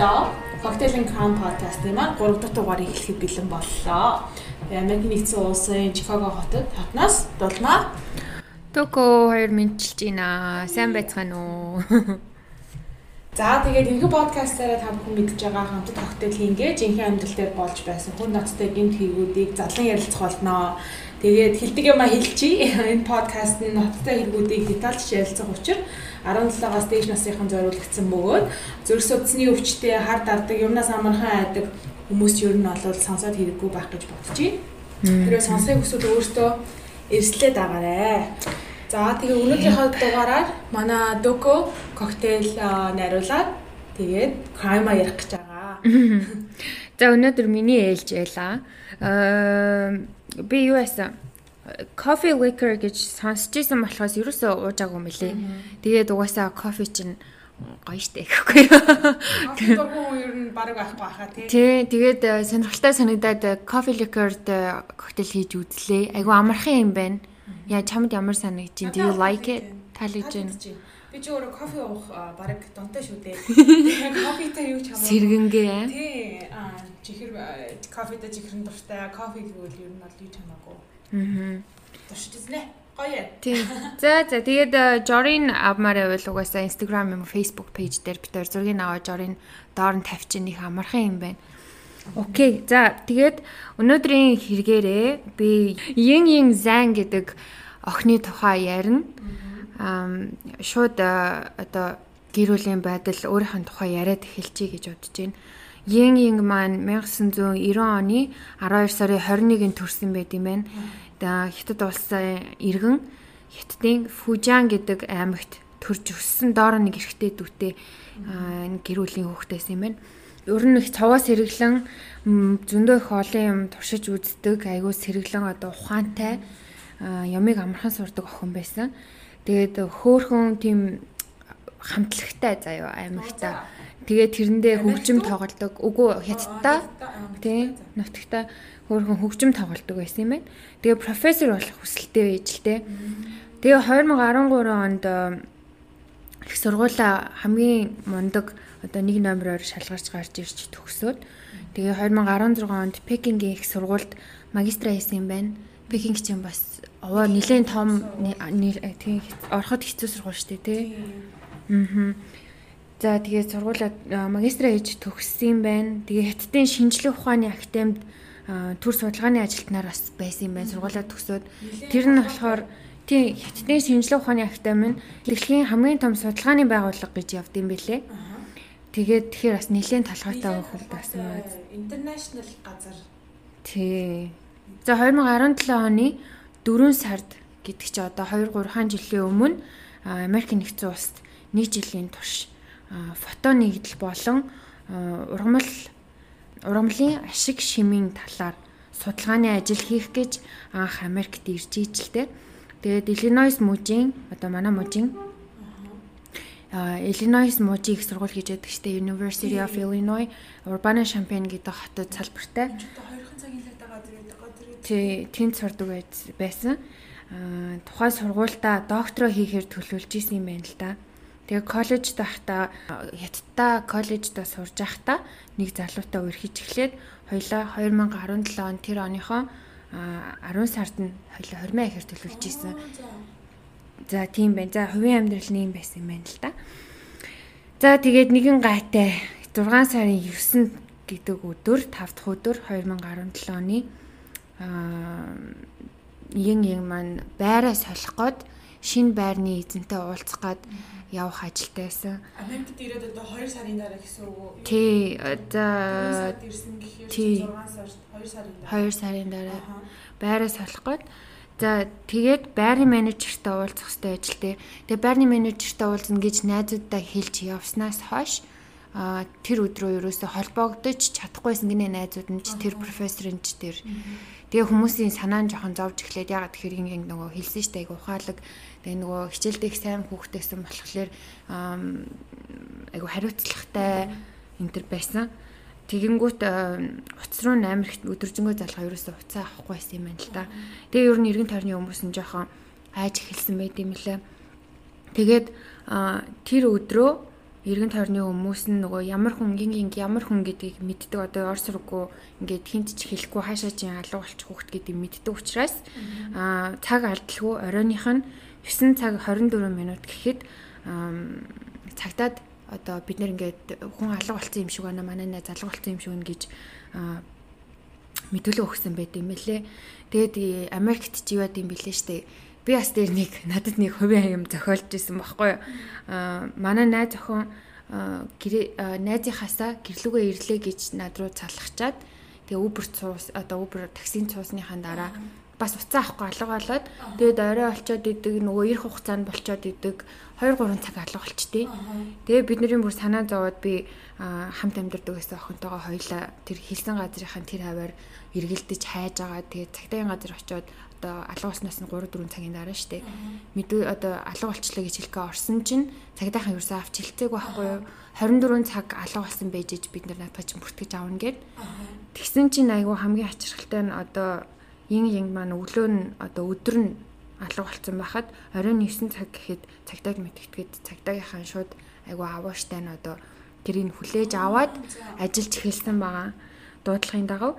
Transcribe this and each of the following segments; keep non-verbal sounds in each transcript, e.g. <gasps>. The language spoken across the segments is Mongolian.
өстөө Cocktail and Crown podcast-ийн маань 3 дахь дугаарыг эхлэхэд бэлэн боллоо. Америкийн нэгдсэн улсын Чикаго хотод татнаас дулмаа Токо хоёр мэдчилж байна. Сайн байцгаана уу? <laughs> За тэгээд энэ подкастаараа та бүхэн мэдж байгаа хамтд коктейл хийнгээ жинхэнэ амьдрал дээр болж байсан хүн ноцтой гэмт хэрэгүүдийг задлан ярилцах болноо. Тэгээд хилдэг юм а хэлчихье. <laughs> Энэ подкаст нь ноцтой хэрэгүүдийг детальж ярилцах учир 17-аас дээш насныхан зориулагдсан бөгөөд зүрх судасны өвчтөе хар дардаг юмнаас амархан айдаг хүмүүс ер нь бол сонсоод хэрэггүй байх гэж байна. Тэрээ сонсохыг хүсвэл өөртөө эрслээ дагаарай. За тэгээ өнөөдрийнхөө дугаараар манай Доко коктейл найруулад тэгээд крайма ярих гэж байгаа. За өнөөдөр миний ээлж байлаа. Аа би юу яасан? Coffee liquor гэж сонсч ирсэн болохоос ерөөсөө уужаагүй лээ. Тэгээд угаасаа кофе чинь гоё штэ гэхгүй юу. Кофе дургуун ер нь баг байхгүй хаа тий. Тий, тэгээд э, сонирхолтой санагдаад coffee liquor-д коктейл хийж үзлээ. Айгу амархан юм байна. Яа чамд ямар санагдаж байна? Do you like it? Таалагдж байна. Би ч өөрөө кофе уух баг донтой шүү дээ. <laughs> Кофетэй юу ч хамаагүй. Сэргэнгээ. Тий, аа чихэр кофетэй чихрэн дуртай. Кофе гэвэл ер нь бол юу ч хамаагүй. Аа. Туршижсэн гоё. Тийм. За за тэгээд Жорин авмаар байвал угаасаа Instagram юм Facebook пэйж дээр бид зургийг аваад Жорин доор нь тавьчих их амархан юм байна. Окей. За тэгээд өнөөдрийн хэрэгээрээ би Yin Yin Zhang гэдэг охины тухай ярина. Аа шууд одоо гэр бүлийн байдал өөрийнх нь тухай яриад эхэлчихье гэж бодож байна. Yin Yin маань 1990 оны 12 сарын 21-нд төрсэн байт юм байна. Хятад улсын иргэн Хятадын Фужан гэдэг аймагт төрж өссөн доор нэг эрэгтэй дүүтэй гэр бүлийн хүүхдээс юм байна. Ер нь их цаваас сэргэлэн зөндөө их олон юм туршиж үздэг, айгүй сэргэлэн одоо ухаантай ямыг амархан сурдаг охин байсан. Тэгээд хөөхөн тийм хамтлагтай заяа аймагтаа Тэгээд тэрэндээ хөгжим тоглодог. Үгүй хятадтай тий нутагта хөөрхөн хөгжим тоглодог байсан юм байна. Тэгээ профессор болох хүсэлтэй байж л дээ. Тэгээ 2013 онд их сургуулаа хамгийн мундаг одоо нэг номероор шалгарч гарч ирж төгсөөд тэгээ 2016 онд Пекингийн их сургуульд магистра хийсэн юм байна. Пекинг чинь бас овоо нэлээд том тийм ороход хэцүү сургууль шүү дээ тий. Аа За тэгээд сургуулаа магистра хийж төгссөн байна. Тэгээ хятадын шинжлэх ухааны академид төр судалгааны ажилтнаар бас байсан юм байна. Сургуулаа төгсөөд тэр нь болохоор тийм хятадын шинжлэх ухааны академи нь дэлхийн хамгийн том судалгааны байгууллага гэж явд юм бэлээ. Тэгээд тэгэхээр бас нэлээд талхайтай хөл байсан байна. International газар. Тий. За 2017 оны 4 сард гэдэг чи одоо 2 3 жилийн өмнө Америк нэгдсэн улсад нэг жилийн турш фото нэгдэл болон ургамал ургамлын ашиг шимийн талаар судалгааны ажил хийх гэж анх Америкт ирж ижилтэй. Тэгээд Illinois мужийн одоо манай мужийн Illinois мужийн их сургууль гэж яддаг штэ University of Illinois Urbana-Champaign гэдэг хотод салбартай. Тий, тэнд сурдаг байсан. Тухайн сургуультаа доктороо хийхээр төлөвлөж исэн юм байна л да. Тэгээ коллежд байхдаа хятадта коллежда сурж байхдаа нэг залуутай үрхэж эхлээд хоёлаа 2017 он тэр оныхоо 10 сард нь хоёлаа хормоо ихэр төлөвлөж исэн. За тийм байна. За хувийн амьдрал нь юм байсан юм байна л да. За тэгээд нэгэн гайтай 6 сарын 9-нд гэдэг өдөр 5 дахь өдөр 2017 оны аа ин ин маань байраа солих гээд шинэ байрны эзэнтэй уулзах гээд явах ажилтай байсан. Америкт ирээд одоо 2 сарын дараа гэсэн үг үү? Тий. Одоо ирсэн гэхээр 6 сард 2 сарын дараа. 2 сарын дараа байраа солих гээд За тэгээд байрны менежертэй уулзах хэрэгтэй ажилтэй. Тэгээд байрны менежертэй уулзна гэж найзуудтай хэлж явснаас хойш а тэр өдрөө ерөөсө холбогдож чадахгүйсэн гинэ найзууд нь ч тэр профессорын ч тэр тэгээ хүмүүсийн санаа нь жоохон зовж эхлээд ягаад тэгэхээр ингэ нөгөө хэлсэн штэ айгу ухаалаг Тэгээ нөгөө хичээлдээ сайн хүүхдтэйсэн болохоор айгу хариуцлагатай энэ төр байсан. Тэгэнгүүт уц руу амар их өдөржингөө залгаа ерөөсөө уцаа авахгүй байсан юм байна л да. Тэгээ ер нь эргэн тойрны хүмүүс нь жоохон айж эхэлсэн байт юм лээ. Тэгээд тэр өдрөө эргэн тойрны хүмүүс нь нөгөө ямар хүн гинг ямар хүн гэдгийг мэддэг одоо ор сургуу ингээд хинт ч хэлэхгүй хаашаа чинь алга болчих хүүхд гэдгийг мэддэг учраас аа цаг алдалгүй оройных нь 9 цаг 24 минут гэхэд цагтаад одоо бид нэр ингээд хүн алга болсон юм шиг байна манай найз алга болсон юм шиг байна гэж мэдүүлэг өгсөн байт юм лээ. Тэгээд Америкт ч яваад юм билээ штэ. Би бас дээр нэг надад нэг хувийн юм зохиолж исэн баггүй аа манай найз охин найзынхаасаа гэрлүүгээ ирлээ гэж над руу цалгачаад тэгээ Uber цуус одоо Uber таксийн цуусныхаа дараа бас уцаа авахгүй алга болоод тэгээд орой олцоод идэг нөгөө ирэх хугацаанд болцоод идэг 2 3 цаг алга болчтээ. Тэгээ бидний бүр санаа зовоод би хамт амьдардаг гэсэн охинтойгоо хоёлаа тэр хилсэн газрынхаа тэр хаваар эргэлдэж хайж байгаа. Тэгээд цагтаагийн газар очиод одоо алга болсноос нь 3 4 цагийн дараа штэ. Мэдээ одоо алга болчлаа гэж хэлэхээ орсон чинь цагдаахан юусаа авч хилцээг байхгүй юу? 24 цаг алга болсон байж бид нар наадах чинь бүртгэж аавна гэд. Тэгсэн чинь айгүй хамгийн ачирхалтай нь одоо ин ин маань өглөө нь одоо өдөр нь алга болсон байхад оройн 9 цаг гэхэд цагдаад мэдгэтгэд цагдаагийнхаа шууд айгүй авааштай нь одоо тэрийг хүлээж аваад ажиллаж эхэлсэн байгаа дуудлагын дагав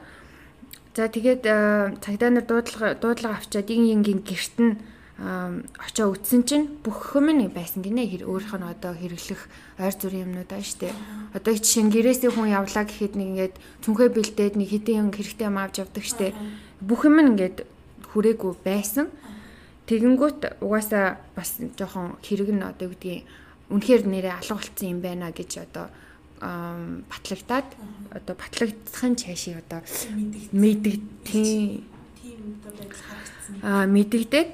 За тэгээд э, цагдаа нар дуудлага дуудлага авчаад ин ингийн герт нь очоо үтсэн чинь бүх нь байсан гинэ хэр өөрийнх нь одоо хэрэглэх ойр зүрийн юмнууд аа штэ. Одоо жишээ нь гэрээсээ хүн явлаа гэхэд нэг ингээд цүнхээ бэлдээд нэг хэдэн юм хэрэгтэй юм авч явдаг штэ. Бүх юм ингээд хүрээгүй байсан. Тэгэнгүүт угаасаа бас жоохон хэрэг нь одоо гэдгийг үнэхээр нэрээ алга болцсон юм байна гэж одоо батлагдаад одоо батлагдсан чашиг одоо мэддэг тийм аа мэддэгдээд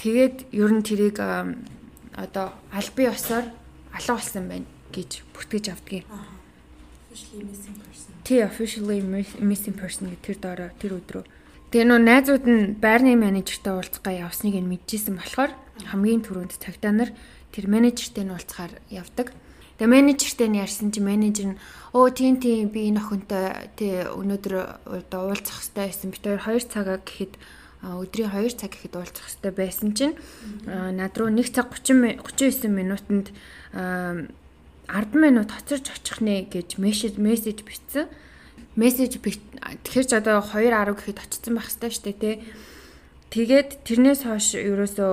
тэгээд ер нь тэрийг одоо албан ёсоор алга болсон байна гэж бүтгэж авдгийг. Тий officially missing person гэх тэр доороо тэр өдрөө. Тэгээ нөө найзууд нь байрны менежертэй уулзгаа явсныг нь мэдчихсэн болохоор хамгийн түрүүнд цагтаа нар тэр менежертэй нь уулзахаар явдаг. Тэгээ менежертэй нь ярьсан чи менежер нь өө тийм тийм би энэ охинтой тий өнөөдөр уулзах хэрэгтэй байсан. Би тэр 2 цагаа гэхэд өдрийн 2 цаг гэхэд уулзах хэрэгтэй байсан чинь над руу 1 цаг 30 39 минутанд 10 минут хоцорч очих нэ гэж мессеж мессеж бичсэн. Мессеж тэгэхээр ч одоо 2:10 гэхэд очсон байх шүү дээ тий. Тэгээд тэрнээс хойш ерөөсөө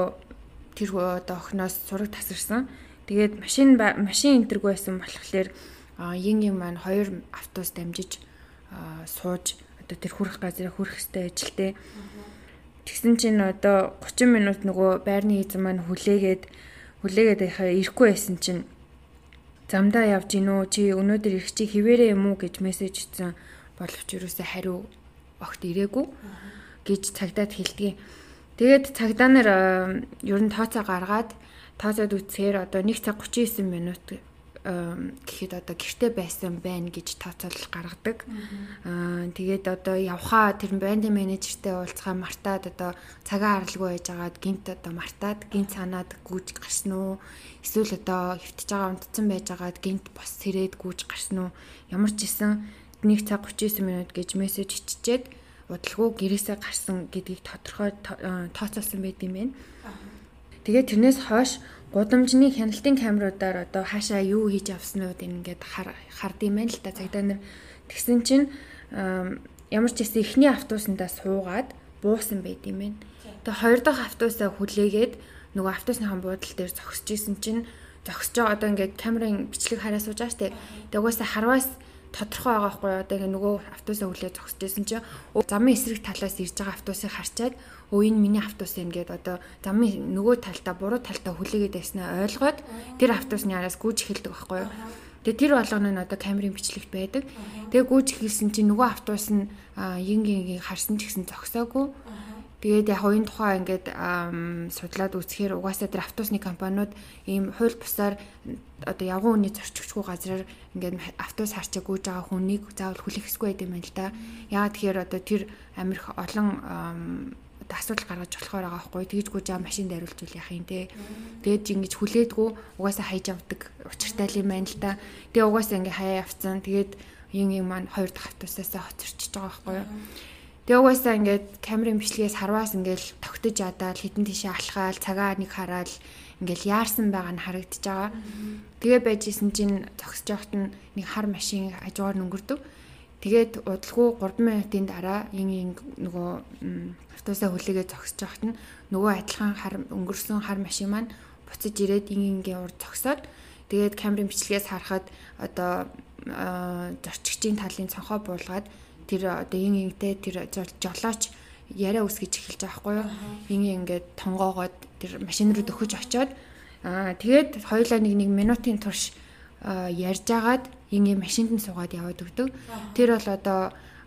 тэр одоо охиноос сураг тасарсан. Тэгээд машин машин энтергүй байсан болохоор ин ин маань хоёр автобус дамжиж сууж одоо тэр хүрэх газараа хүрэх хэвээр ажилтээ. Тэгсэн чинь одоо 30 минут нөгөө байрны эзэн маань хүлээгээд хүлээгээд байхаа ирэхгүй байсан чинь замдаа явж гинөө чи өнөөдөр ирэх чи хിവэрэ юм уу гэж мессеж ицсэн боловч юусаа хариу огт ирээгүй гэж цагдаад хэлдэг. Тэгээд цагдаа нар ер нь тооцоо гаргаад тооцоод үтсээр одоо 1 цаг 39 минут гэхэд одоо гэрте байсан байна гэж тооцоол гаргадаг. Аа тэгээд одоо явхаа тэр брэнд менежертэй уулзгаа мартаад одоо цагаан харалгүй байж байгаад гинт одоо мартаад гинт санаад гүйж гарсан уу? Эсвэл одоо хөвтөж байгаа унтцсан байж байгаад гинт бос сэрээд гүйж гарсан уу? Ямар ч исэн 1 цаг 39 минут гэж мессеж иччихэд удалгүй гэрээсээ гарсан гэдгийг тодорхой тооцоолсон байт юм байна. Тэгээд тэрнээс хойш гудамжны хяналтын камеруудаар одоо хаашаа юу хийж авснууд ингээд хард юм байна л та цагдаа нар тэгсэн чинь ямар ч гэсэн эхний автобусандаа суугаад буусан байт юм байна. Тэгээ хоёр дахь автобусаа хүлээгээд нөгөө автобусныхан буудал дээр зогсож исэн чинь зогсож одоо ингээд камерын бичлэг хараа сууж байгаа штэ. Тэгээ угаасаа харваас тодорхой байгаа байхгүй. Одоо ингээ нөгөө автобусаа хүлээж зогсож байсан чинь замын эсрэг талаас ирж байгаа автобусыг харчаад өө энэ миний автобус юм гээд одоо замын нөгөө талдаа буруу талдаа хүлээгээд байснаа ойлгоод тэр автобусны араас гүйж эхэлдэг байхгүй юу. Тэгээ тэр болгоно нь одоо камерын бичлэгт байдаг. Тэгээ гүйж эхэлсэн чинь нөгөө автобус нь ин ин харсан ч гэсэн зогсоогүй. Тэгээд яг энэ тухай ингээд судлаад үзэхээр угаасаа тэр автобусны компаниуд ийм хууль бусаар одоо явган үний зорчигчгүй газраар ингээд автобус харчаа гүйж байгаа хүнийг заавал хүлээх хэсгүй байд юм байна л да. Яагаад тэгэхээр одоо тэр амирх олон одоо асуудал гаргаж болохоор байгаа байхгүй. Тэгж гүйж байгаа машин дариулж үл яах юм те. Тэгээд ингэж хүлээдгүү угаасаа хайж авдаг учиртай юм байна л да. Тэгээ угаасаа ингээ хаяа авцсан тэгээд юм юм маань хоёр дахь автобусаасаа хоцорчиж байгаа байхгүй Тэгээ угаасаа ингээд камерын бичлэгээс харваас ингээд тогтож ядаад хитэн тишээ алхаал цагаа нэг хараад ингээл яарсан байгаа нь харагдаж байгаа. Тэгээ байж исэн чинь зогсож явахт нэг хар машин хажуугаар өнгөрдөв. Тэгээд удалгүй 3 минутын дараа ин нөгөө автобусаа хүлээгээ зогсож явахт нөгөө адилхан хар өнгөрсөн хар машин маань буцаж ирээд ин ингийн урд зогсоод тэгээд камерын бичлэгээс харахад одоо зорчигчийн талын цонхоо буулгаад тэр одоо ин интэй тэр жолооч яриа үсгэж эхэлж байгаа байхгүй юу. Ин ингээд тонгоогоод тэр машин руу дөхөж очоод аа тэгээд хоёулаа нэг нэг минутын турш ярьж агаад ин машинд нь суугаад яваад өгдөг. Тэр бол одоо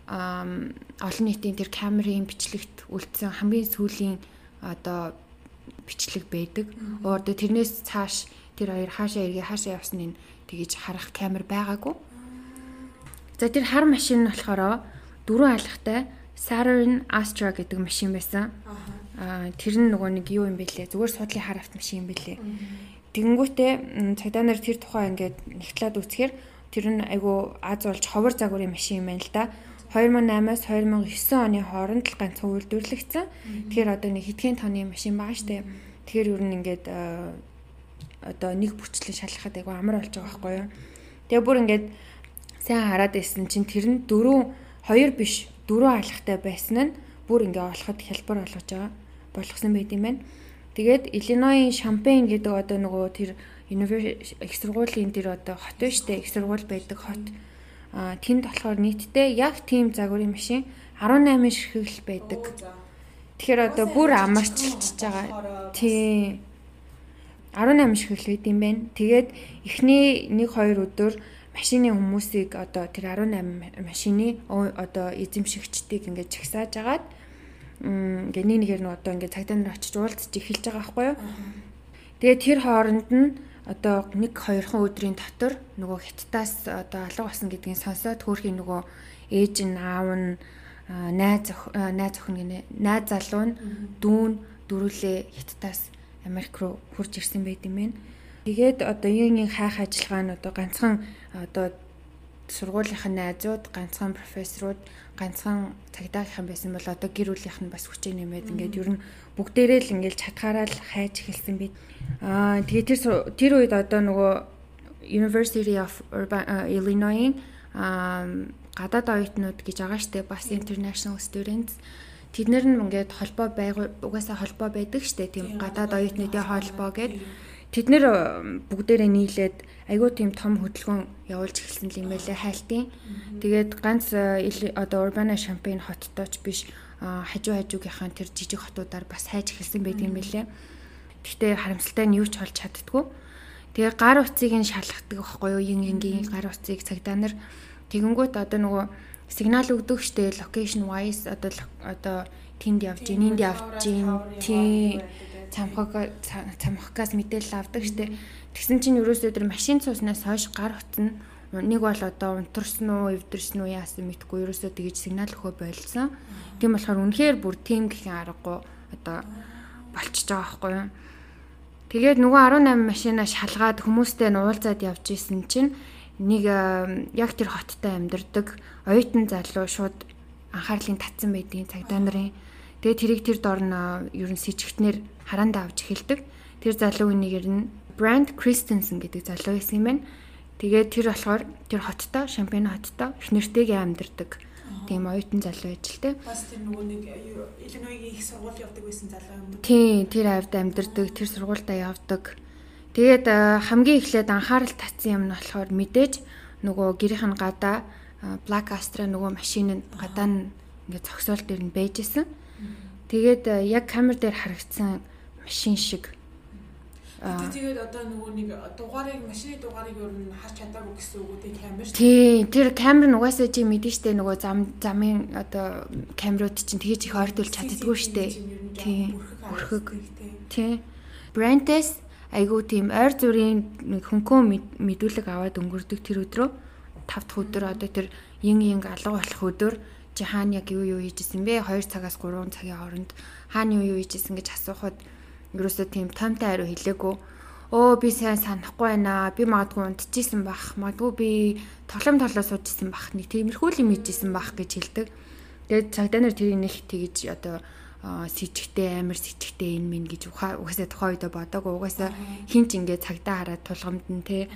олон нийтийн тэр камерын бичлэгт үлдсэн хамгийн сүүлийн одоо бичлэг байдаг. Одоо тэрнээс цааш тэр хоёр хаашаа эргээ хаашаа явсан нь тэгэж харах камер байгаагүй. За тэр хар машин нь болохоор дөрвөн алхахтай Saturn Astra гэдэг машин байсан. Аа тэр нь нөгөө нэг юу юм бэлээ? Зүгээр судлын хар автомашин юм бэлээ. Тэгэнгүүтээ цагдаа нар тэр тухай ингээд нэгтлээд үзэхээр тэр нь айгу аз болж ховор загварын машин юм байна л да. 2008-аас 2009 оны хооронд л ганцхан үйлдвэрлэгдсэн. Тэгэхээр одоо нэг хэдхэн тонны машин байгаа штэ. Тэгэхээр ер нь ингээд одоо нэг бүчлэн шалгахад айгу амар болж байгаа байхгүй юу. Тэгээ бүр ингээд сайн хараад байсан чинь тэр нь дөрөв хоёр биш дөрөв алхахтай байсан нь бүр ингээ олоход хялбар болгож байгаа болгосон байт юм байна. Тэгээд Illinois Champaign гэдэг одоо нөгөө тэр их сургуулийн тэр одоо хот байна штэ их сургууль байдаг хот. А тэнд болохоор нийтдээ яг тийм загварын машин 18 ширхэгэл байдаг. Тэгэхээр одоо бүр амарчилж байгаа. Тийм. 18 ширхэгэл байд юм байна. Тэгээд эхний 1 2 өдөр машины хүмүүсийг одоо тэр 18 машины одоо эзэмшигчдийг ингээд чагсааж агаад ингээд нэг нэгээр нь одоо ингээд цагдаа нар очиж уулзж эхэлж байгаа байхгүй юу. Тэгээ тэр хооронд нь одоо нэг хоёрхан өдрийн дотор нөгөө хиттаас одоо алга болсон гэдгийг сонсоод хөөрхийн нөгөө ээж нь аав нь найз найз охин гинэ найз залуу нь дүүн дөрүлээ хиттаас Америк руу хурж ирсэн байт юм байна. Тэгээд одоо юугийн хайх ажиллагаа нь одоо ганцхан одоо сургуулийнхын найзууд, ганцхан профессорууд, ганцхан цагдаагийнхан байсан бол одоо гэр бүлийнх нь бас хүчээ нэмээд ингээд ер нь бүгдээрээ л ингээд чатгаараа л хайж эхэлсэн би. Аа тэгээд тэр тэр үед одоо нөгөө University of Illinois аа гадаад оюутнууд гэж байгаа штэ бас international students. Тэд нар нь ингээд холбоо байгуу угаасаа холбоо байдаг штэ тийм гадаад оюутнуудын холбоо гэдэг Тэд нэр бүгдээрээ нийлээд айгүй тийм том хөдөлгөөн явуулж эхэлсэн юм байлээ хайлтын. Тэгээд ганц одоо Urbana Champaign хоттооч биш хажуу хажуугийнхаа тэр жижиг хотуудаар бас хайж эхэлсэн байдаг юм байлээ. Гэхдээ харамсалтай нь юу ч болж чаддгүй. Тэгээ гар утсыг нь шалгадаг байхгүй юу? Ин ингийн гар утсыг цагдаа нар тэгэнгүүт одоо нөгөө сигнал өгдөг штэ location wise одоо одоо тэнд явж гин энд явж гин тий цамхаг цамхагаас мэдээлэл авдаг штэ. Тэгсэн чинь ерөөсөө тэр машин цууснаас хойш гар утсан нэг бол одоо унтарсан уу, эвдэрсэн үү яасан мэдгүй ерөөсөө тэгж сигнал өгөө болцсон. Тийм болохоор үнэхээр бүр тийм гэх аргагүй одоо болчихж байгаа байхгүй юу. Тэгээд нөгөө 18 машинаа шалгаад хүмүүстэй нуулзаад явж исэн чинь нэг яг тэр хоттой амьдардаг оюутан залуу шууд анхаарлын татсан байдгийн цагдаа нарын Тэгээ тэрийг тэр дор нь ер нь сэжигтнэр хараандаа авч эхэлдэг. Тэр залуу үнийг нь Brand Christensen гэдэг залуу байсан юм байна. Тэгээд тэр болохоор тэр хоттой, Шампань хоттой их нэртэйгээ амьдардаг. Тийм оюутан залуу ажилтай. Бас тэр нөгөө нэг Illinois-ийн их сургууль явдаг байсан залуу юм. Тийм, тэр авд амьдардаг, тэр сургуультай явдаг. Тэгээд хамгийн эхлээд анхаарал татсан юм нь болохоор мэдээж нөгөө гэрийнх нь гадаа Black Astra нөгөө машин нь гадаа нь ингээд зогсоол дээр нь байж исэн. Тэгээд э, яг камер дээр харагдсан машин шиг Тэгээд одоо нөгөө нэг дугаарыг машины дугаарыг ер нь харж чадаагүй гэсэн үг үү камер шүү. Тий, тэр камер нугасаа чи мэдэн штэ нөгөө зам замын одоо камерууд чинь тэгэж их ойртуулж чаддаггүй штэ. Тий. Өрхөг. Тий. Брентес айгуу тийм ойр зүрийн нэг хөнкөө мэдүүлэг аваад өнгөрдөг тэр өдрөө 5 дахь өдөр одоо тэр ин ин алга болох өдөр чи хаана яг юу юу хийжсэн бэ? 2 цагаас 3 цагийн хооронд хаана юу юу хийжсэн гэж асуухад ерөөсөө тийм томтой хариу хэлээгүй. Өө би сайн санахгүй байна. Би магадгүй унтчихсэн бах. Магадгүй би тоглоом толоо суужсэн бах. Нэг тиймэрхүү юм хийжсэн бах гэж хэлдэг. Тэгээд цагдаа нар тэрийг нэг тэгж одоо сэжигтэй амар сэжигтэй энэ минь гэж угаасаа тухайн үедээ бодоагүй угаасаа хинч ингээд цагдаа хараад тулгамд нь те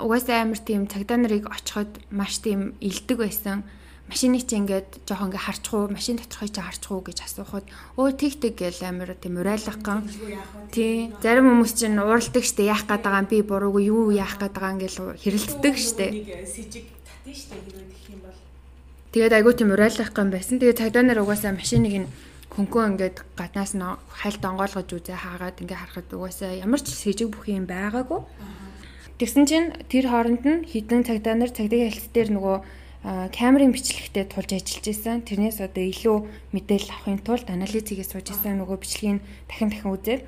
угаасаа амар тийм цагдаа нарыг очиход маш тийм илдэг байсан машиныг чи ингээд жоох ингээ харчихуу машин доторхыг чи харчихуу гэж асуухад өө тэг тэг гэл амар тийм урайлгахган тий зарим хүмүүс чинь ууралдаг штэ яах гээд байгаа би буруугүй юу яах гээд байгаа ингээл хэрэлддэг штэ. Сэжиг татна штэ хэрвээ гэх юм бол. Тэгээд айгуу тийм урайлгахган байсан. Тэгээд цагдаа нар угаасаа машиныг нь хөнгөө ингээд гаднаас нь хайлт онгойлгож үзээ хаагаад ингээ харахад угаасаа ямар ч сэжиг бүх юм байгаагүй. Тэгсэн чинь тэр хооронд нь хідэн цагдаа нар цагдаагийн хэлц дээр нөгөө камерын бичлэгтээ тулж ажиллаж исэн. Тэрнээс одоо илүү мэдээлэл авахын тулд анализ хийгээ сууж исэн нөгөө бичлэгийг дахин дахин үзээд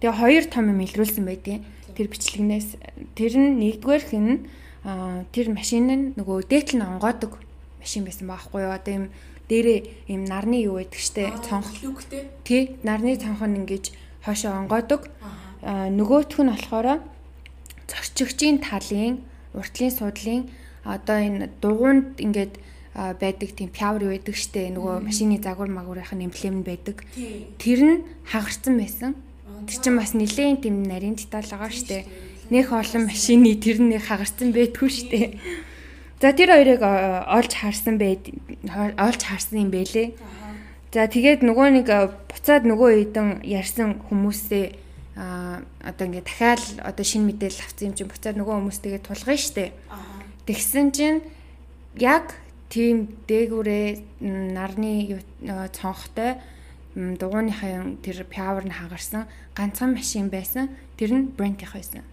тэгээ хоёр том юм илрүүлсэн байдیں۔ Тэр бичлэгнээс тэр нь нэгдүгээр хэн тэр машин нь нөгөө дээтэл нь онгоодог машин байсан баахгүй юу. Одоо юм дээрээ ийм нарны юу байдаг штэ цонх лүктэй. Тий, нарны цонх нь ингэж хойшоо онгойдог. Аа нөгөөх нь болохоор зорчигчийн талын уртлын судлын одоо энэ дугуунд ингээд байдаг тийм пявр байдаг штэ нөгөө машины загвар магварынхын эмблем нь байдаг. Тэр нь хагарсан байсан. Тэр чинь бас нэлээд тийм нарийн деталь байгаа штэ. Нэх олон машины тэр нь хагарсан байдгүй штэ. За тэр хоёрыг олж харсан байд олж харсан юм бэлээ. За тэгээд нөгөө нэг буцаад нөгөө хэдэн ярьсан хүмүүсээ а одоо ингээ дахиад одоо шинэ мэдээлэл авсан юм чинь буцаад нөгөө хүмүүс тэгээд тулгана штэ. Тэгсэн чинь яг тийм дээгүүрээ нарны цонхтой дугууныхаа тэр павер нь хагарсан ганцхан машин байсан. Тэр нь Brent-ийнх байсан.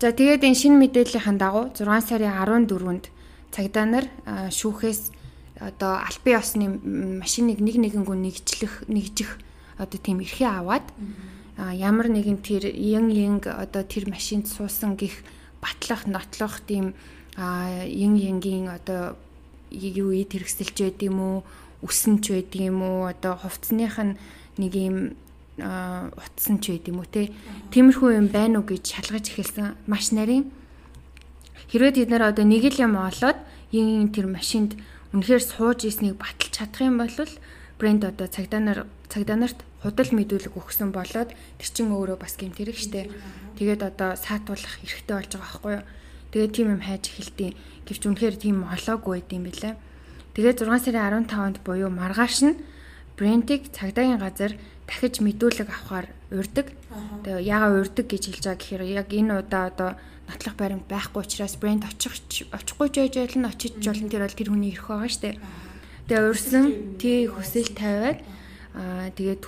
За тэгээд энэ шинэ мэдээллийн дагуу 6 сарын 14-нд цагдаа нар шүүхээс одоо албан ёсны машиныг нэг нэгэнгүү нэгжлэх нэгжих одоо тийм эрхээ аваад ямар нэгэн тэр ин инг одоо тэр машинд суусан гих батлах нотлох тийм ин ингийн одоо юу ий тэрэгсэлж байд юм уу үсэнч байд юм уу одоо хувцсных нь нэг юм утсан ч байд юм уу те. Тиймэрхүү юм байна уу гэж шалгаж эхэлсэн. Маш нарийн хэрвээ бид нар одоо нэг л юм олоод ин тэр машинд үнэхээр сууж ийснийг баталж чадах юм бол брэнд одоо цагдаа нар цагдаа нарт худал мэдүүлэг өгсөн болоод тэр чин өөрөө бас гэмтэрэг штэ. Тэгээд одоо саатуулах эрхтэй болж байгаа байхгүй юу. Тэгээд тийм юм хайж эхэлтий. Гэвч үнэхээр тийм олоогүй байд юм билээ. Тэгээд 6 сарын 15-нд буюу маргааш нь брендийг цагдаагийн газар дахиж мэдүүлэг авахар урьдаг. Тэгээ яага урьдаг гэж хэлж байгаа гэхээр яг энэ удаа одоо нотлох баримт байхгүй учраас брэнд очих очихгүй ч байж болно очиж болно тэр бол тэр хүний ирэх байгаа штэ. Тэгээ урьсан тий хүсэл тавиад аа тэгээд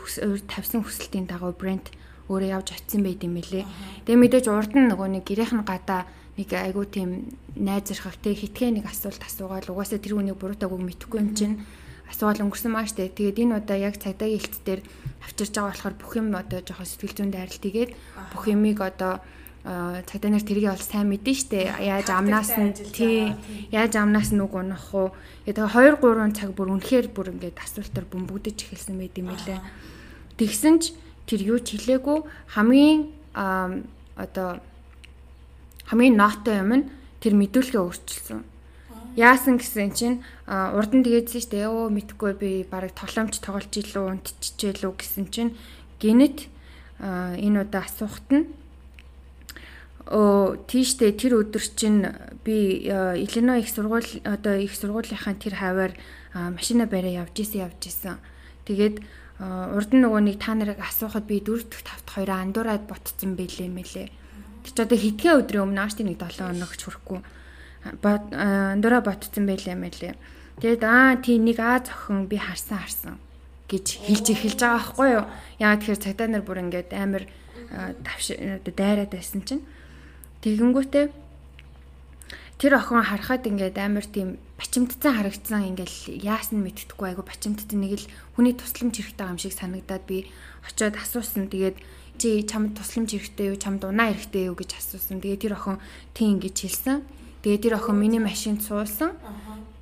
тавьсан хүсэлтийн дагуу брэнд өөрөө явж очисон байт юм лээ. Тэгээ мэдээж урд нь нөгөө нэг нь гадаа нэг айгуу тийм найз зархах те хитгэе нэг асуулт асуугаад угаасаа тэр хүнийг буруутаагүй мэдэхгүй юм чинь асуувал өнгөрсөн маа штэ. Тэгээд энэ удаа яг цагдаагийн хэлт дээр авчирж байгаа болохоор бүх юм одоо жоохон сэтгэл зүйн дайралт игээд бүх юмыг одоо цагдаа нар тэрийг бол сайн мэдэн штэ. Яаж амнаас нь тий яаж амнаас нь үг унах уу. Тэгээд 2 3 цаг бүр үнэхээр бүр ингээд асуултаар бөмбөгдөж эхэлсэн байт юм лээ. Тэгсэн ч тэр юу ч хэлээгүй хамгийн одоо хамгийн нотой юм нь тэр мэдүүлгээ өөрчилсөн Яасан гэсэн чинь урд нь тэгээдсэн дээ. Өө мэдхгүй би барыг тоглоомч тоглож илүү унтчихжээ лүү гэсэн чинь гинэт энэ удаа асуухт нь оо тийштэй тэр өдөр чинь би Illinois их сургууль одоо их сургуулийнхаа тэр хаваар машина бариа явж исэн явж исэн. Тэгээд урд нь нөгөө нэг та нарыг асуухад би 4 дахь 5 дахь хоёроо андуураад ботцсон байлээ мэлээ. Тэр ч одоо хэдхэн өдрийн өмнө ааштай нэг 7 хоногч хүрэхгүй андуураа ботцсон байлаа мэлээ. Тэгээд аа тий нэг аа зохин би харсан харсан гэж хэлж эхэлж байгаа байхгүй юу. Яагаад тэгэхээр цагдаа нар бүр ингээд амар давш оо дайраад байсан чинь тэгэнгүүтээ тэр охин харахад ингээд амар тийм бачимдсан харагдсан ингээл яасан мэддэхгүй айгу бачимдсан нэг л хүний тусламж хэрэгтэй юм шиг санагдаад би очиод асуусан. Тэгээд чи чамд тусламж хэрэгтэй юу? Чамд унаа хэрэгтэй юу гэж асуусан. Тэгээд тэр охин тийм ингэж хэлсэн. Тэгээ тэр охин миний машинд суулсан.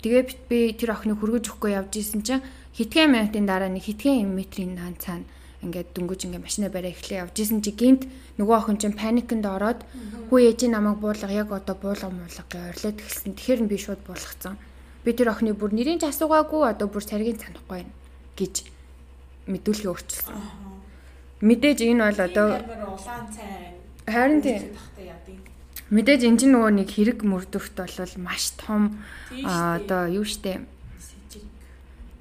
Тэгээ би тэр охиныг хүргэж өгөхгүй явж исэн чинь хитгэн минутын дараа нэг хитгэн метрийн хаан цаана ингээд дөнгөж ингээд машина бариа эхлэе явж исэн чи гинт нөгөө охин чинь паникнд ороод хүү ээж намайг буулга яг одоо буулга муулга гэж ойрлоод эхэлсэн. Тэгэхээр би шууд буулгацсан. би тэр охины бүр нэрийн ч асуугаагүй одоо бүр царгийн санахгүй байна гэж мэдүүлгээ өөрчилсөн. Мэдээж энэ бол одоо улаан цай харин тийм мэдээж энэ чинь нөгөө нэг хэрэг мөрдөгт бол маш том одоо юу штэ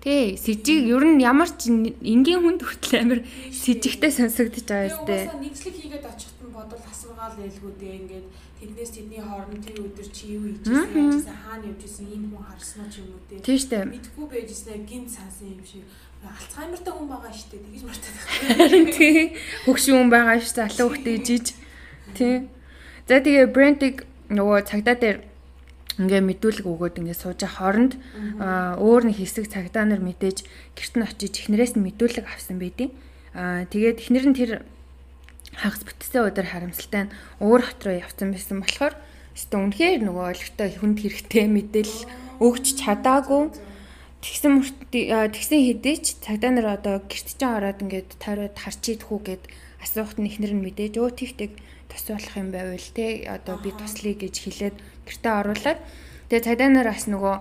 Тий, сэжиг ер нь ямар ч энгийн хүнд хүртэл амир сэжигтэй сонсогдож байгаа юмтэй. Нэгслэг хийгээд очихт нь бодвол асуугаал байлгүүдээ ингээд тэднээс тэдний хооронд тэр өдөр чи юу хийжсэн яжсэн хаана явжсэн ийм хүн харсан уу ч юм уу те. Тий штэ. Мэдхгүй байжснаа гинт сансан юм шиг. Алцгаймертай хүн байгаа штэ. Тэгэж мартаад байна. Тий. Хөгшин хүн байгаа штэ. Алуу хөхтэй жиж. Тий. За тэгээ брендиг нөгөө цагдаа дээр ингээ мэдүүлэг өгөөд ингээ сууж хооронд өөр нэг хэсэг цагдаа нар мэдээж гэрт нь очиж эхнэрээс нь мэдүүлэг авсан байдیں۔ Аа тэгээд эхнэр нь тэр хагас бүтсэн өдөр харамсалтай нь өөр хот руу явцсан байсан болохоор өстө үнэхээр нөгөө ойлгохтой хүнд хэрэгтэй мэдээлэл өгч чадаагүй тэгсэн тэгсэн хэдээч цагдаа нар одоо гэрт чинь ороод ингээд тойроод харч идэх үү гэд асуухт нь эхнэр нь мэдээж өө тэгтэг тус болох юм байвал те одоо би туслая гэж хэлээд гэртээ оруулаад тэгээ цагдаа нар бас нөгөө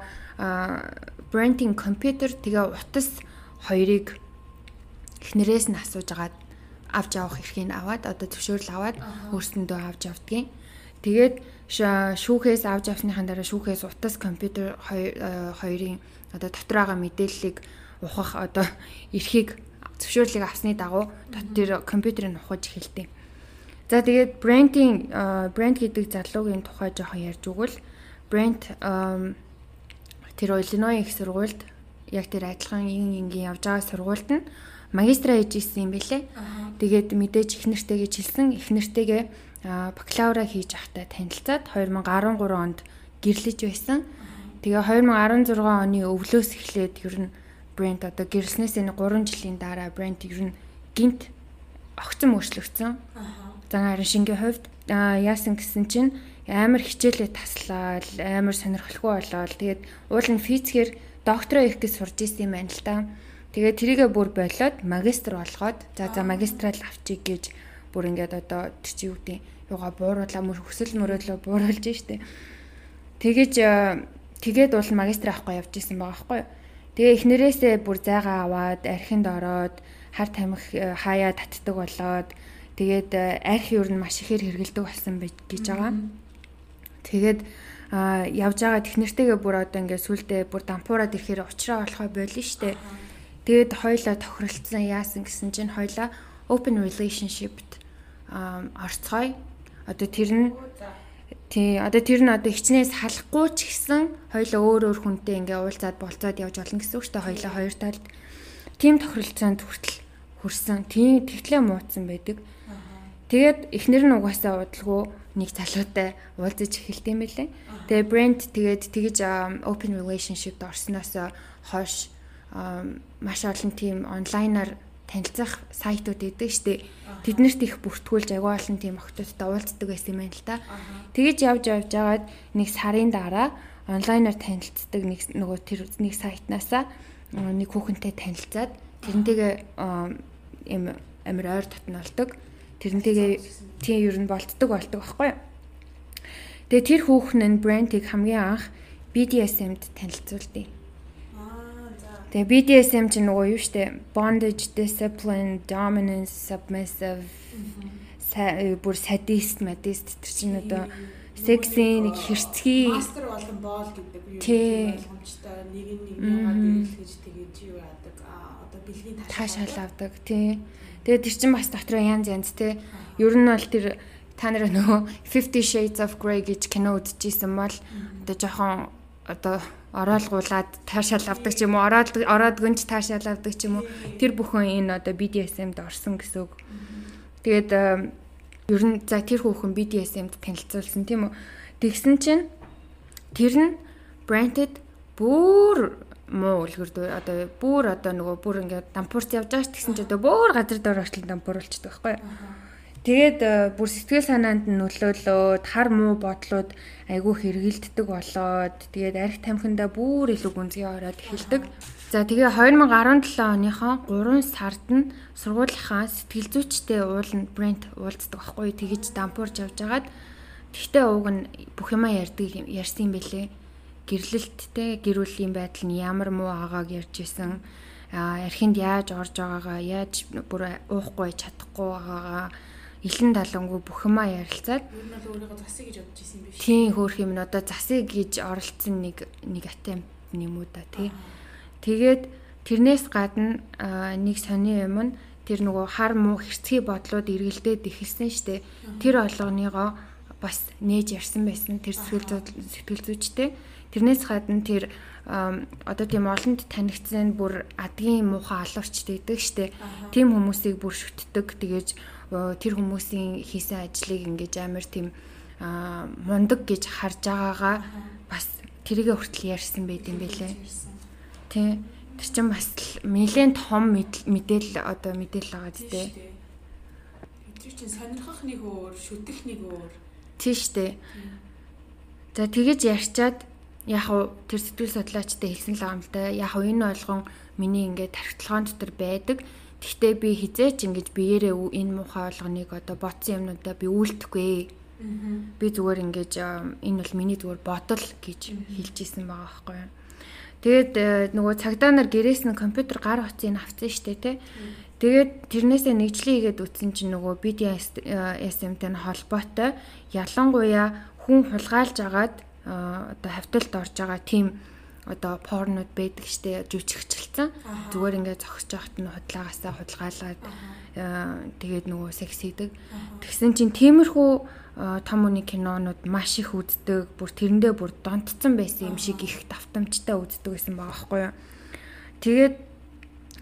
брендинг компьютер тэгээ утас хоёрыг эхнэрээс нь асууж агаад авч явах эрхийг аваад одоо зөвшөөрөл аваад өөрсөндөө авч явдгийн. Тэгээд шүүхээс авч авсныхан дараа шүүхээс утас компьютер хоёрын одоо дотор байгаа мэдээллийг ухах одоо <laughs> эрхийг зөвшөөрлийг авсны дагуу дотор компьютерыг ухаж эхэлдэг. За тэгээд брендинг брэнд гэдэг залуугийн тухай жоохон ярьж өгвөл брэнд тэр Illinois их сургуульд яг тэр адилхан ин ингийн явж байгаа сургуульд нь магистра хийж исэн юм бэлээ. Тэгээд мэдээж их нэртэй гэж хэлсэн их нэртэйгээ бакалавра хийж авахтай танилцаад 2013 онд гэрлэж байсан. Тэгээ 2016 оны өвлөөс эхлээд ер нь брэнд одоо гэрэлснээс энэ 3 жилийн дараа брэнд ер нь гинт огцон өөрчлөгдсөн. Аа За харин шингийн хувьд яасан гэсэн чинь амар хичээлээ таслаад амар сонирхолгүй болоод тэгээд уул нь физикээр доктороо их гэж сурж исэн юм байна л та. Тэгээд тэрийгэ бүр болоод магистр болгоод за за магистрал авчиг гэж бүр ингээд одоо тэр чи юу гэдэг юугаа бууруулаа мөр хүсэл мөрөөдлөө бууруулж штэ. Тэгэж тэгээд уул магистр авахгүй явж исэн байгаа байхгүй юу. Тэгээ эхнэрээсээ бүр зайгаа аваад архинд ороод хар тамхи хаяа татдаг болоод Тэгээд э, арх юу нь маш ихээр хэрэгэлдэг болсон байж гэж байгаа. Тэгээд явж байгаа технэртэйгээ бүр одоо ингээд сүулдэ бүр дампуураад ирэхээр уучраа болохоо болно штэ. Тэгээд хоёлаа тохиролцсон яасан гэсэн чинь хоёлаа open relationship-т орцгоё. Одоо тэр нь тий одоо тэр нь одоо хичнээн салахгүй ч гэсэн хоёлаа өөр өөр хүнтэй ингээ уулзаад болцоод явж болно гэсэн үг дээ. Хоёлаа хоёр талд тийм тохиролцоонд хүртэл хүрсэн. Тийм тэгтлээ муудсан байдаг. Тэгээд эхнэр нь угаасаа удалгүй нэг залуутай уулзаж эхэлт юм байлээ. Тэгээ брэнд тэгээд тэгэж open relationship-д орсноос хойш маш олон тийм онлайнаар танилцах сайтууд идэг штеп. Тэднэрт их бүртгүүлж агүй олон тийм охтуудтай уулздаг байсан юм байна л та. Тэгэж явж явж байгаад нэг сарын дараа онлайнаар танилцдаг нэг нөгөө тэр нэг сайтнаасаа нэг хүүхэнтэй танилцаад тэрнтэйгээ юм амир ойр татналдаг. Тэрнтэйгээ тийм ер нь болтдог болдог байхгүй юу? Тэгээ тэр хүүхэн нь брендийг хамгийн анх BDSM-д танилцуулдیں۔ Тэгээ BDSM чинь нөгөө юу штэ bondage, discipline, dominance, submissive бүр sadist, madist тэр чинь одоо сексийн нэг хэрцгий мастер болон боол гэдэг юу ойлгомжтой нэг нэг яагаад гэж тэгээд юу одоо бэлгийн таашаал авдаг тий Тэгээд тэр чинь бас дотроо янз янз те. Ер нь бол тэр та нараа нөгөө 50 Shades of Grey гэж кино үзчихсэн бол одоо жоохон одоо ороолгуулад таашаал авдаг ч юм уу ороод ороод гүнж таашаал авдаг ч юм уу тэр бүхэн энэ одоо BDSM-д орсон гэсэн үг. Тэгээд ер нь за тэр хүүхэн BDSM-д танилцуулсан тийм үү. Тэгсэн чинь тэр нь branded бүр муу үлгэр одоо бүр одоо нөгөө бүр ингээд дампуурч явж байгаа ш тэгсэн чи одоо бүр газар дээр орчлон дампууруулчихдаг байхгүй юу. Тэгээд э, бүр сэтгэл санаанд нөлөөлөөд хар муу бодлууд айгүй хэргэлддэг болоод тэгээд арх тамхиндаа бүр илүү гүнзгий ороод эхэлдэг. За тэгээ 2017 оныхоо 3 сард нь сургуулийнхаа сэтгэл зүйчтэй ууланд брэнд уулздаг байхгүй тэгэж дампуурж явж агаад тэгтээ ууг нь бүх юма ярьдаг ярьсан юм бэлээ гэрлэлттэй гэр бүлийн байдал нь ямар муу агааг ярьж исэн архинд яаж орж байгаагаа яаж бүр уухгүй чадахгүй байгаагаа илэн талангуу бүх юмаа ярилцаад нь бол өөрийгөө засыг гэж бодож исэн юм биш. тийм хөөх юм одоо засыг гэж оролцсон нэг нэг атем юм уу да тий. Тэгээд тэрнээс гадна нэг сони юм нь тэр нөгөө хар муу хэрцгий бодлууд эргэлдээд ихэлсэн штэ. Тэр олгоныгоо бас нээж ярьсан байсан тэр сэтгэл сэтгэл зүйчтэй. Тэрнээс гадна тэр одоо тийм олонд танигдсан бүр адгийн муухай алуурч дийдэг штэ. Тим хүмүүсийг бүр шүтдэг. Тэгээж тэр хүмүүсийн хийсэн ажлыг ингэж амар тийм мундаг гэж харж байгаагаа бас тэрийгэ хүртэл ярьсан байт юм бэлээ. Тий. Тэр чинь бас нэлээд том мэдээлэл одоо мэдээлэл байгаа зү. Тэр чинь сонирхох нэг өөр, шүтэх нэг өөр. Тий штэ. За тэгэж ярьчаад яг уу тэр сэтгэл судлаачтай хэлсэн л байгаа юм л да. Яг уу энэ болгон миний ингээд тархитлагын дотор байдаг. Гэхдээ би хизээч ингэж биеэрээ энэ муухай болгоныг одоо ботсон юмнуудаа би үйлдэхгүй. Би зүгээр ингэж энэ бол миний зүгээр бодол гэж хэлж исэн байгаа байхгүй юу. Тэгээд э, нөгөө цагдаа нар гэрээс нь компьютер гар утсыг авсан штэ тий. Тэгээд тэрнээсээ нэгжлээ хийгээд үтсэн чинь нөгөө BDSM-тэй нь холбоотой ялангуяа хүн хулгайлж агаад одоо хавталд орж байгаа тийм одоо порнод байдаг штэ жүжигчлцэн зүгээр ингээд зогсож байхад нь худлагаасаа худалгаалаад тэгээд нөгөө секс хийдэг. Тэгсэн чинь тиймэрхүү том үний кинонууд маш их үздэг. Бүр тэрэндээ бүр донтцсон байсан юм шиг их давтамжтай үздэг гэсэн байгаа байхгүй юу. Тэгээд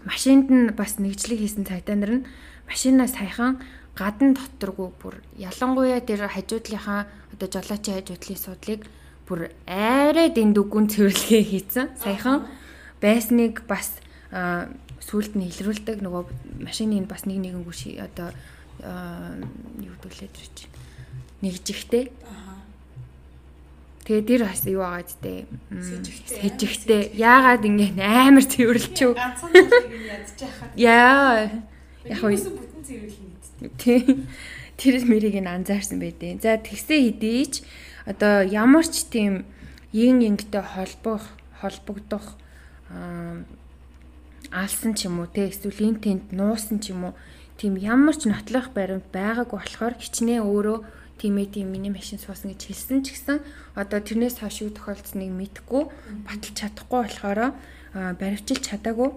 машинд нь бас нэгжлэг хийсэн цагдаа нар нь машинаа саяхан гадна доторгүй бүр ялангуяа тэр хажуудлынхаа одоо жолоочийн хажуудлын судлыг бүр арай дэнд үгүн цэвэрлэгээ хийцэн. Саяхан байсныг бас сүулт нь илрүүлдэг нөгөө машины бас нэг нэгэн гүш одоо юу гэдүүлээд ирж нэгжихтэй. Тэгээ дэр бас юу байгаа зү сэжигтэй. Яагаад ингэ амар цэвэрлчихв. Ганцхан зүйлийг ядчихаа. Яа. Яг уу бүтэн цэвэрлэх мэт. тий. Тэр мэрийг нь анзаарсан байдیں۔ За тэгсээ хэдийч одоо ямар ч тийм yin yingтэй холбох холбогдох алсан ч юм уу те эсвэл эн тент нуусан ч юм уу тийм ямар ч нотлох баримт байгаагүй болохоор хичнээн өөрөө тиймээ тийм миний машин суусан гэж хэлсэн ч гэсэн одоо тэрнээс хойш юу тохиолдсныг мэдэхгүй баталж чадахгүй болохоор баривчилж чадаагүй.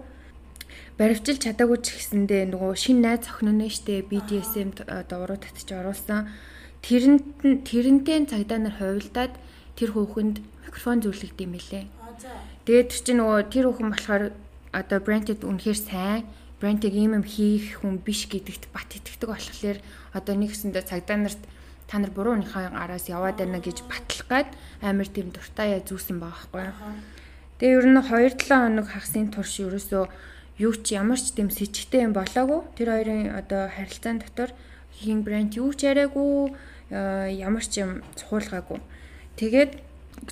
Баривчилж чадаагүй ч гэсэндээ нөгөө шин найз охин нь штэ BDSM одоо уруу татчих оруулсан Тэрэнд тэрнтэй цагдаа нар хувилдаад тэр хүүхэнд микрофон зөвлөгд юм билээ. Тэгээд тэр чинь нөгөө тэр хүүхэн болохоор одоо брендэд үнэхээр сайн брендийг ийм юм хийх хүн биш гэдэгт бат итгэдэг болохоор одоо нэгсэндээ цагдаа нарт та нар буруу унихаа араас яваад байна гэж батлах гад амар тийм дуртаяа зүүсэн байгаа байхгүй. Тэгээ ер нь 2-7 хоног хагасын турш ерөөсөө юу ч ямар ч тийм сэжигтэй юм болоогүй. Тэр хоёрын одоо харилцаан дотор хин брэнд юу ч яриаггүй э, ямар ч юм цухуулгаагүй. Тэгээд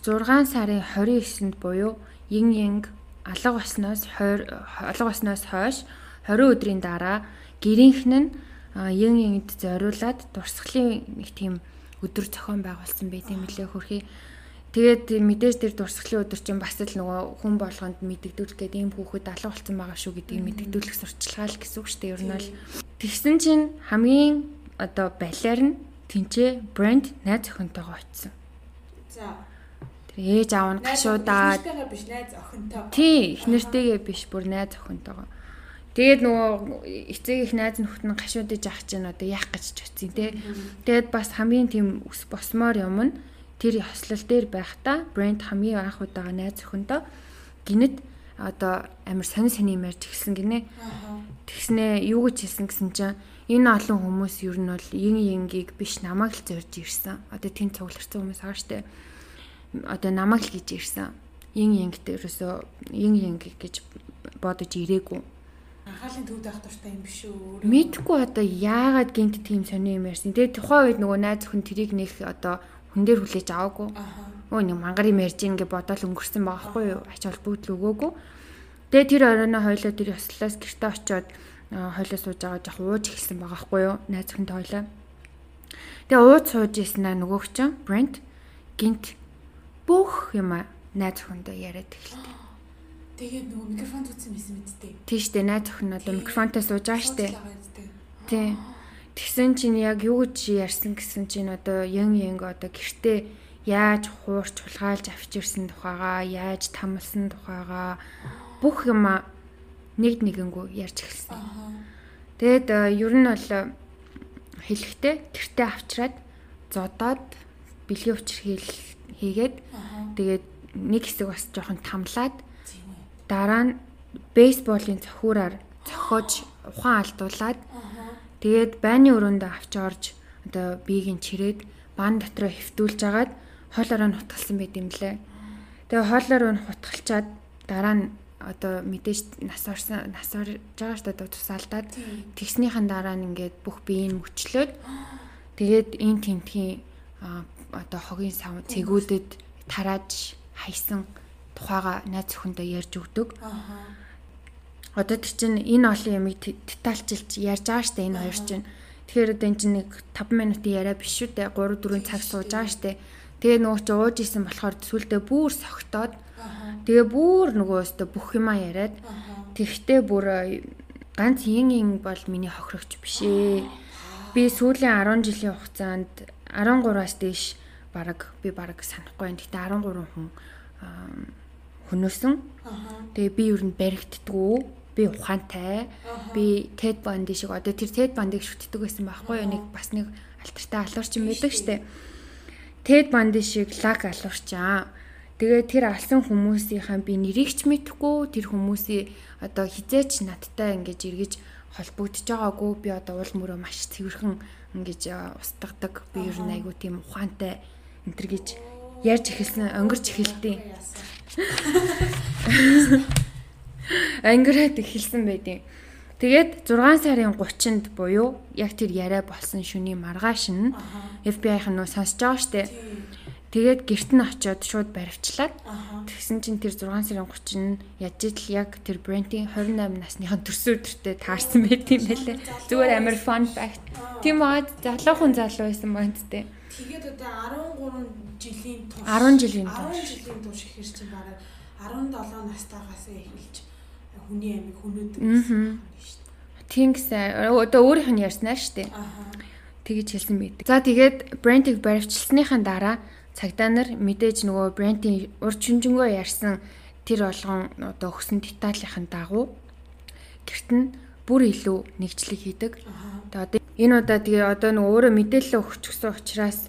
6 сарын 29-нд буюу Yin Yang алга басноос алга басноос хойш 20 өдрийн дараа гэрийнхэн нь Yin Yang-д зориулаад дурсгалын нэг тийм өдөр зохион байгуулсан байт юм лээ хөрхий. Тэгээд мэдээж тэр дурсгалын өдөр чинь бас л нөгөө хүн болгонд мэддэгдүүлэх гээд ийм хүүхэд алга болсон байгаа шүү гэдгийг мэддэгдүүлэх сурталчилгаа л гэсэн үг шүү дээ. Ер нь бол тэгсэн чинь хамгийн одоо балиар нь тэнцээ брэнд найз охинтойгоо очсон. За. Тэр ээж аав нь гашуудаад биш найз охинтой. тий эхнэртэйгээ биш бүр найз охинтойгоо. Тэгээд нөгөө эцэг их найз нөхд нь гашуудаж ах чинь одоо яах гэж ч утсан тий. Тэгээд бас хамгийн тийм ус босмоор юм нь тэр хослол дээр байхдаа брэнд хамгийн анх удаага найз охинтой гинэт одоо амар сонь сони юм ярьж эхэлсэн гинэ. Тэгснээ юу гэж хэлсэн гэсэн чинь энэ олон хүмүүс ер нь бол ин ингийг биш намайг л зорж ирсэн. Одоо тийм цугларсан хүмүүс байгаа штэ. Одоо намайг л гэж ирсэн. Ин ингт ерөөсөө ин инг гэж бодож ирээгүй. Анхаалын төвд авах дуртай юм биш үү? Мэдхгүй одоо яагаад гинт тийм сони юм ярьсан. Тэгээ тухайн үед нөгөө найз охин тэрийг нэх одоо хүн дээр хүлээж аваагүй. Өө нэг мангар юм ярьж ингээ бодоол өнгөрсөн байгаа хгүй юу? Ач холбогдол өгөөгүй. Тэгээ тэр оройноо хойлоо тэр ёслоос гэрте очиод хойлоо сууж байгаа жоох ууж эхэлсэн байгаа хгүй юу найз охинтой хойлоо. Тэгээ ууж сууж ийснаа нөгөөх чинь Brent гинт бүх юм найз охиндоо яриад эхэлдэг. <gasps> Тэгээд нөгөө микрофон зүтсэн байсан мэдтэй. Тийш дээ найз охин нь одоо микрофонтой сууж байгаа штэ. Тий. Тэгсэн чинь яг юу гэж ярьсан гэсэн чинь одоо янг янг одоо гэртээ яаж хуурч хулгайлж авч ирсэн тухайгаа, яаж тамлсан тухайгаа бүх юм нэг нэгэнгүү ярьж эхэлсэн. Тэгэд ер нь бол хэлэхдээ гэртээ авчраад зодоод бэлгийн учир хийгээд тэгээд нэг хэсэг бас жоохон тамлаад дараа нь бейсболын цохиураар цохиож ухаан алдуулаад тэгээд байны өрөөндөө авч орж одоо биеийг нь чирээд бан дотроо хөвтүүлж агаад хоолороо нь хутгалсан байт юм лээ. Тэгээ хоолороо нь хутгалчаад дараа нь одоо мэдээж нас орсон нас орж байгаа шүү дээ тусаалдаад тэгснийхэн дараа нь ингээд бүх биеийг мөчлөөд тэгээд энэ тентхийн одоо хогийн сав цэгүүдэд тарааж хайсан тухайга найз зөвхөндөө ярьж өгдөг. Одоо тэр чинь энэ олон ямыг детальчилж ярьж байгаа штэ энэ хоёр чинь. Тэгэхээр одоо энэ чинь нэг 5 минутын яриа биш шүү дээ. 3 4 цаг сууж байгаа штэ. Тэгээ нөгөө чи ууж исэн болохоор сүулдэ бүр согтоод тэгээ бүр нөгөө өстө бүх юма яриад тэгтээ бүр ганц ин ин бол миний хохирогч биш ээ. Би сүүлийн 10 жилийн хугацаанд 13-аас дээш баг би баг санахгүй байна. Гэтэ 13 хүн хөнөөсөн. Тэгээ би юу н баригддгүү. Би ухаантай. Би TED Bundy шиг одоо тэр TED Bundy-г шүтдэг байсан байхгүй юу? Нэг бас нэг алтартай алуурч байдаг штэ. TED Bundy шиг лаг алуурчаа. Тэгээ тэр алсан хүмүүсийнхаа би нэрийг ч мэдэхгүй. Тэр хүмүүсийн одоо хизээч надтай ингэж эргэж холбогдож байгаагүй. Би одоо уул мөрөө маш цэвэрхэн ингэж устгадаг. Би ер нь айгу тийм ухаантай энэ төр гэж ярьж эхэлсэн өнгөрч эхэлтий Ангираад эхэлсэн байдیں۔ Тэгээд 6 сарын 30-нд буюу яг тэр яриа болсон шөнийн маргааш нь FBI-х нь сонсож байгаа штэ. Тэгээд гэрт нь очиод шууд баривчлаад тэгсэн чинь тэр 6 сарын 30 нь яж итл яг тэр Брентийн 28 насныхан төрсөн өдөртөө таарсан байт юм байлээ. Зүгээр амар fun fact. Тийм аа залуухан залуу байсан байна тээ. Тэгээд одоо 13 жилийн турш 10 жилийн турш 10 жилийн турш ихэр чинь бараг 17 настайгаас эхэлж хүний амиг хөнөөдөг гэсэн шүү дээ. Тийм гэсэн. Одоо өөрийнх нь ярьснаа шүү дээ. Тэгэж хэлсэн байдаг. За тэгээд брендийг баривчилсныхаа дараа цагдаа нар мэдээж нөгөө брендийн урд чүнжэнгөө ярьсан тэр болгон одоо өгсөн деталийнхын дагуу гэрт нь бүр илүү нэгжлэг хийдэг. Тэгээд одоо энэ удаа тэгээ одоо нөгөө өөрөө мэдээлэл өгч гсэн учраас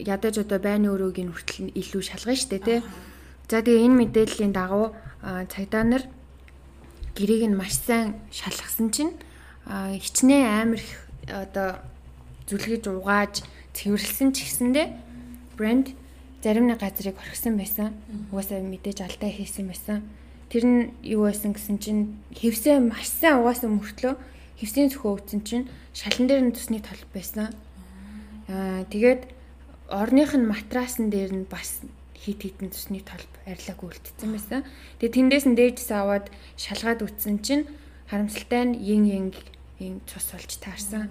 ядаж одоо байны өрөөгийн хүртэл илүү шалгана штэ тий. За тэгээ энэ мэдээллийн дагуу цагдаа нар гэрийг нь маш сайн шалгасан чинь хичнээн амар их одоо зүлгэж угааж цэвэрлсэн ч гэсэндэ брэнд зарим нэг газрыг орхисон байсан. Угаасаа мэдээж алдаа хийсэн байсан. Тэр нь юу байсан гэсэн чинь хевсээ маш сайн угаасан мөртлөө хевсийн зөвхөө өгсөн чинь шалан дээр нь тусны толб байсан. Аа тэгээд орных нь матрасан дээр нь бас хит хитэн цусны толб арилаг үлдсэн байсан. Тэгээ тэндээс нь дээжс аваад шалгаад үтсэн чинь харамсалтай нь ин ин ин цус болж таарсан.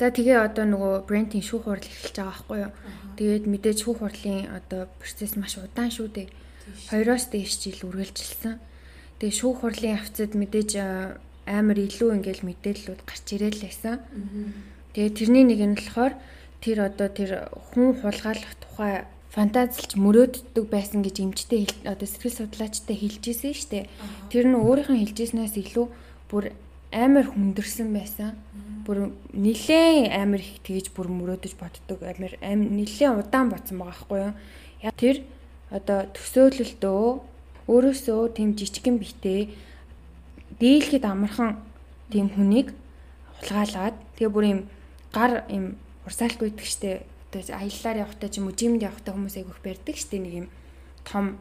За тэгээ одоо нөгөө брендийн шүүх хурал эхэлж байгаа байхгүй юу. Тэгээд мэдээж шүүх хурлын одоо процесс маш удаан шүү дээ. Хоёроос дээш жил үргэлжилсэн. Тэгээ шүүх хурлын явцад мэдээж амар илүү ингээл мэдээллүүд гарч ирээл байсан. Тэгээ тэрний нэг нь болохоор тэр одоо тэр хүн хулгайлах тухай фантазилж мөрөөддөг байсан гэж эмчтэй одоо сэтгэл судлаачтай хэлж ирсэн шүү дээ. Тэр нь өөрийнхөө хэлжсэнээс илүү бүр амар хүндэрсэн байсан. Бүр нилээн амар их тэгж бүр мөрөөдөж боддог амар нилээн удаан бодсон байгаа байхгүй юу. Тэр одоо төсөөлөлтөө өөрөөсөө тийм жижигэн битээ дийлхэд амархан тийм хүнийг хулгайлаад тэгээ бүр юм гар юм урсаалт үйдэг штэ одоо аяллаар явахтай ч юм уу жимд явахтай хүмүүс айгүйх барьдаг штэ нэг юм том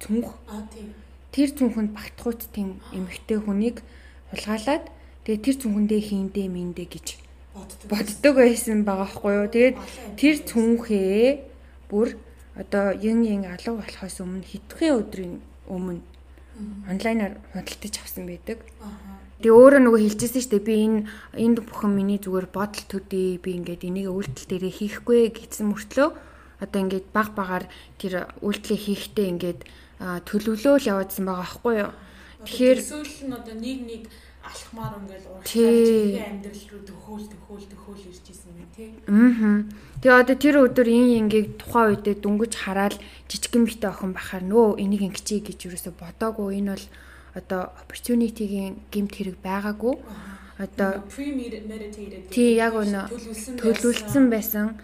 цүнх. Аа тийм. Тэр цүнхэнд багтахуйц тийм эмхтэй хүнийг хулгайлаад тэгээ тэр цүнхэндээ хийндээ миндээ гэж боддог. байсан байгаа хгүй юу? Тэгээд тэр цүнхээ бүр одоо ин ин алга болохоос өмнө хэдхэн өдрийн өмнө онлайнаар худалдаж авсан байдаг. Аа Тэгээ өөрөө нөгөө хэлчихсэн шүү дээ. Би энэ энд бүхэн миний зүгээр бодол төдий. Би ингээд энийг үйлдэл дээрээ хийхгүй гэсэн мөртлөө одоо ингээд баг багаар тэр үйлдэлээ хийхдээ ингээд төлөвлөөл яваадсан байгаа байхгүй юу. Тэгэхээр эсвэл нь одоо нэг нэг алхмаар ингээл урагшаа амьдрал руу төхөөл төхөөл төхөөл ирж исэн юм тий. Аа. Тэгээ одоо тэр өдөр ин ингийг тухайн үедээ дүнгэж хараад жижигэн битээ охин бахаар нөө энийг ингэчий гэж юусоо бодоагүй энэ бол одоо opportunity-гийн гимт хэрэг байгаагүй. Одоо premeditated. Тий яг өнө төлөвлөсөн байсан.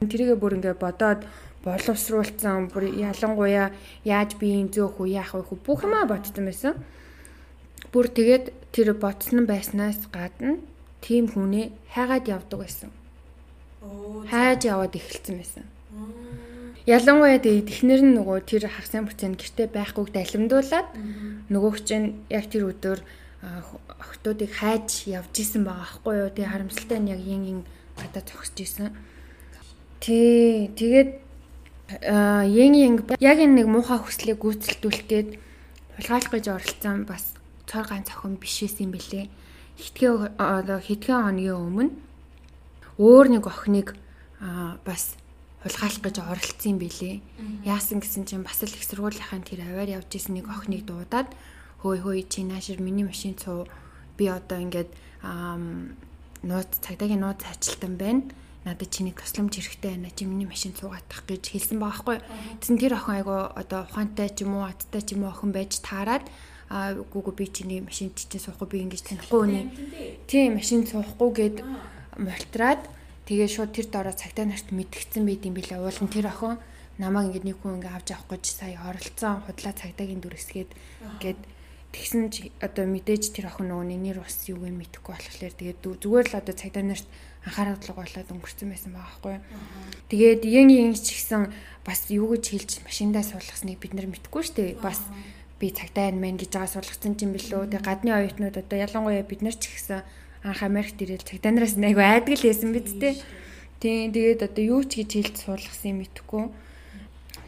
Тэрийгэ бүр ингээ бодоод боловсруулсан бүр ялангуяа яаж биеийн зөөх үү яах вэ бүх юмаа бодсон байсан. Бүр тэгээд тэр ботсон байснаас гадна тийм хүнээ хайгаад явдаг байсан. Хайж яваад эхэлсэн байсан. Ялангуяа тэгээд эхнэр нь нөгөө тэр хагсын процент гэрте байхгүй далимдуулаад нөгөөх чинь яг тэр өдөр охтуудыг хайж явж исэн байгаа байхгүй юу. Тэгээ харамсалтай нь яг ин ин гадаа зогсож исэн. Тий, тэгээд Янг янг яг энэ нэг муухай хүслийг гүйцэлдүүлэхэд хулгайлах гэж оролцсон бас цор ганц охин биш юм бэлээ. Хитгэн одоо хитгэн хоногийн өмнө өөр нэг охиныг бас хулгайлах гэж оролцсон юм бэлээ. Яасан гэсэн чинь бас л их сургуулийнхаа тэр аваар явж исэн нэг охиныг дуудаад хөөй хөөй чи наашир миний машин цуу би одоо ингээд нууц цагдаагийн нууц ажилтан байна надад чиний тусламж хэрэгтэй байна. Чи миний машин цугаатах гэж хэлсэн байгаа байхгүй. Тэгсэн тэр охин айгу одоо ухаантай ч юм уу, адтай ч юм уу охин байж таарад а гүгү би чиний машин чинь суухгүй би ингэж танихгүй үнэ. Тийм машин суухгүй гэд мултраад тэгээ шууд тэр дороо цагтаа нарт мэдгдсэн байд юм билээ. Уул нь тэр охин намайг ингэ нэг хүн ингэ авч авах гэж сая оролцсон худлаа цагдаагийн дүрсгээд гээд тэгсэн чи одоо мэдээж тэр охин нөгөө нэр бас юу вэ мэдэхгүй болохоор тэгээд зүгээр л одоо цагдаа нарт анхаарал болоод өнгөрцөн байсан байгаа байхгүй. Тэгээд ин ин ч гэсэн бас юу гэж хэлж машиндаа суулгасныг бид нар мэдэхгүй шүү дээ. Бас би цагтаа энэ мэн гэж байгаа суулгацсан юм билүү. Тэгээд гадны оюутнууд одоо ялангуяа бид нар ч ихсэн анх Америкт ирээд цагтаанараас нэг айдаг л байсан биз дээ. Тийм тэгээд одоо юу ч гэж хэлж суулгасан юм мэдэхгүй.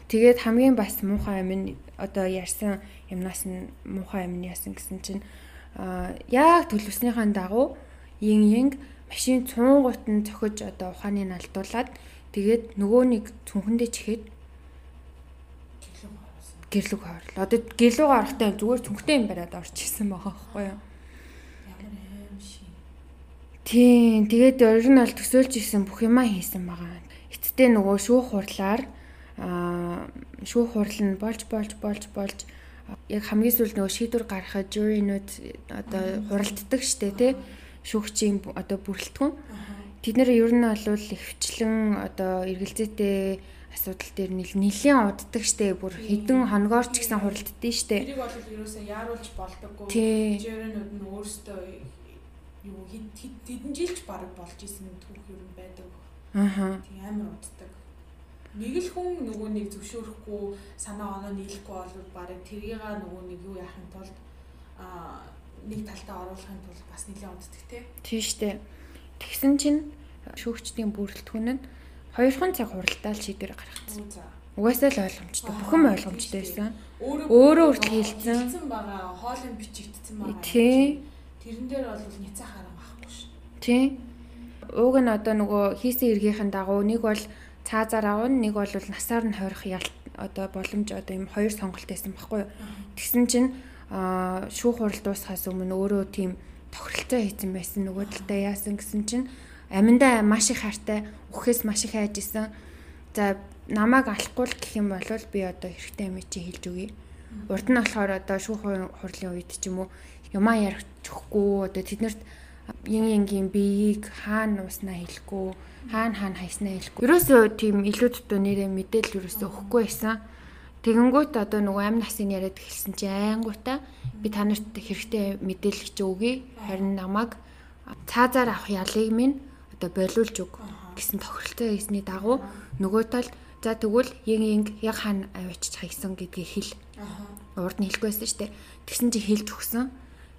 Тэгээд хамгийн бас муухай юм нь одоо ярьсан юмнаас нь муухай юм яасан гэсэн чинь аа яг төлөвснийхаа дагуу ин ин машин цуунгуут нь цохиж одоо ухааныг алдуулаад тэгээд нөгөө нэг цүнхэндээ чихээд гэрлүг хойрол. Одоо гэрлүг орохтой зүгээр цүнхтэй юм бариад орж исэн байгаа байхгүй юу? Тийм, тэгээд ер нь бол төсөөлж исэн бүх юмаа хийсэн байгаа. Эцэстээ нөгөө шүүх хурлаар аа шүүх хурал нь болж болж болж болж яг хамгийн сүүлд нөгөө шийдвэр гаргахад жюринууд одоо хуралддаг штэ тий шүүгчийн одоо бүрэлдэхүүн. Тэд нэр ер нь бол ихвчлэн одоо эргэлзээтэй асуудал дээр нэлийн уддаг штэ бүр хэдэн хоногоор ч гэсэн хуралддээ штэ. Тэрийг бол ерөөсөө яаруулж болдоггүй. Жирэнүүд нь өөрсдөө юу хэдэн жилч баг болж исэн ер нь байдаг. Аа. Тийм амар уддаг. Нэг л хүн нөгөө нэг зөвшөөрөхгүй санаа оноо нийлэхгүй бол баг тэрийгээ нөгөө нэг юу яахын тулд аа нэг талтаа оруулахын тулд бас нэлээд уддаг тий. Тийм штэ. Тэгсэн чинь шүүгчдийн бүрэлдэхүүн нь 2хан цаг хуралдаал шийдвэр гаргацсан. Угаасаа л ойлгомжтой. Бүхэн ойлгомжтой байсан. Өөрөө хэлсэн. Хэлсэн байгаа. Хоолын бичигдсэн байгаа. Тий. Тэрэн дээр бол няцаа харан байхгүй ш. Тий. Ууг нь одоо нөгөө хийсэн эргийнхэн дагуу нэг бол цаазаар авна, нэг бол насаар нь хорих ялт одоо боломж одоо юм хоёр сонголт байсан байхгүй юу. Тэгсэн чинь аа шүүх хурал дуусахаас өмнө өөрөө тийм тохиролцоо хийсэн байсан нөгөө талдаа яасан гэсэн чинь аминдаа маш их хайртай үхээс маш их хайж исэн. За намайг алахгүй л гэх юм бол би одоо хэрэгтэй юм чи хэлж өгье. Урд нь болохоор одоо шүүх хурлын үед ч юм уу юмаа ярихгүй одоо тэднэрт ин ингийн биеийг хаана нууснаа хэлэхгүй хаана хаана хайснаа хэлэхгүй. Ерөөсөө тийм илүү дутуу нэрээ мэдээлэл ерөөсөө өгөхгүй байсан. Тэгэнгүүт одоо нөгөө амь насын яриад эхэлсэн чи айнгуудаа би та нарт хэрэгтэй мэдээлэл чи өгье. Харин намайг цаазаар авах ялыг минь одоо болиулж өг гэсэн тохиролцоо хийсний дагуу нөгөө тал за тэгвэл янг янг яг хаана авчиж хайсан гэдгийг хэл. Урд нь хэлэхгүйсэн шүү дээ. Тэгсэн чи хэлж өгсөн.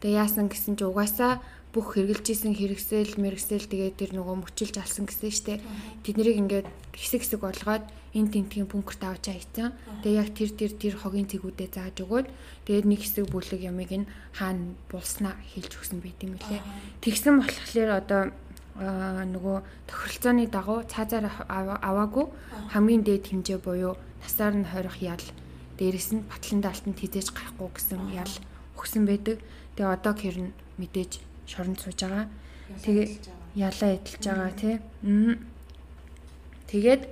Тэгээ яасан гэсэн чи угаасаа бүх хэрэгжилжсэн хэрэгсэл мэрэгсэл тэгээд тэр нөгөө мөчилж алсан гэсэн штэ. Тэд нарыг ингээд хэсэг хэсэг болгоод энэ тентгийн пункт авч хайцсан. Тэгээд яг тэр тэр тэр хогийн цэгүүдээ зааж өгөөд тэгээд нэг хэсэг бүлэг ямыг нь хаана булснаа хэлж өгсөн байт юм лээ. Тэгсэн болохоор одоо аа нөгөө тохиролцооны дагуу цаазаар аваагүй хамгийн дээд хэмжээ буюу насаар нь хорих ял дээрэс нь батлан даалтанд хизээж гарахгүй гэсэн ял өгсөн байдаг. Тэгээ одоо хэрн мэдээж шоронд сууж байгаа. Тэгээ ялаа эдэлж байгаа тий. Тэгээд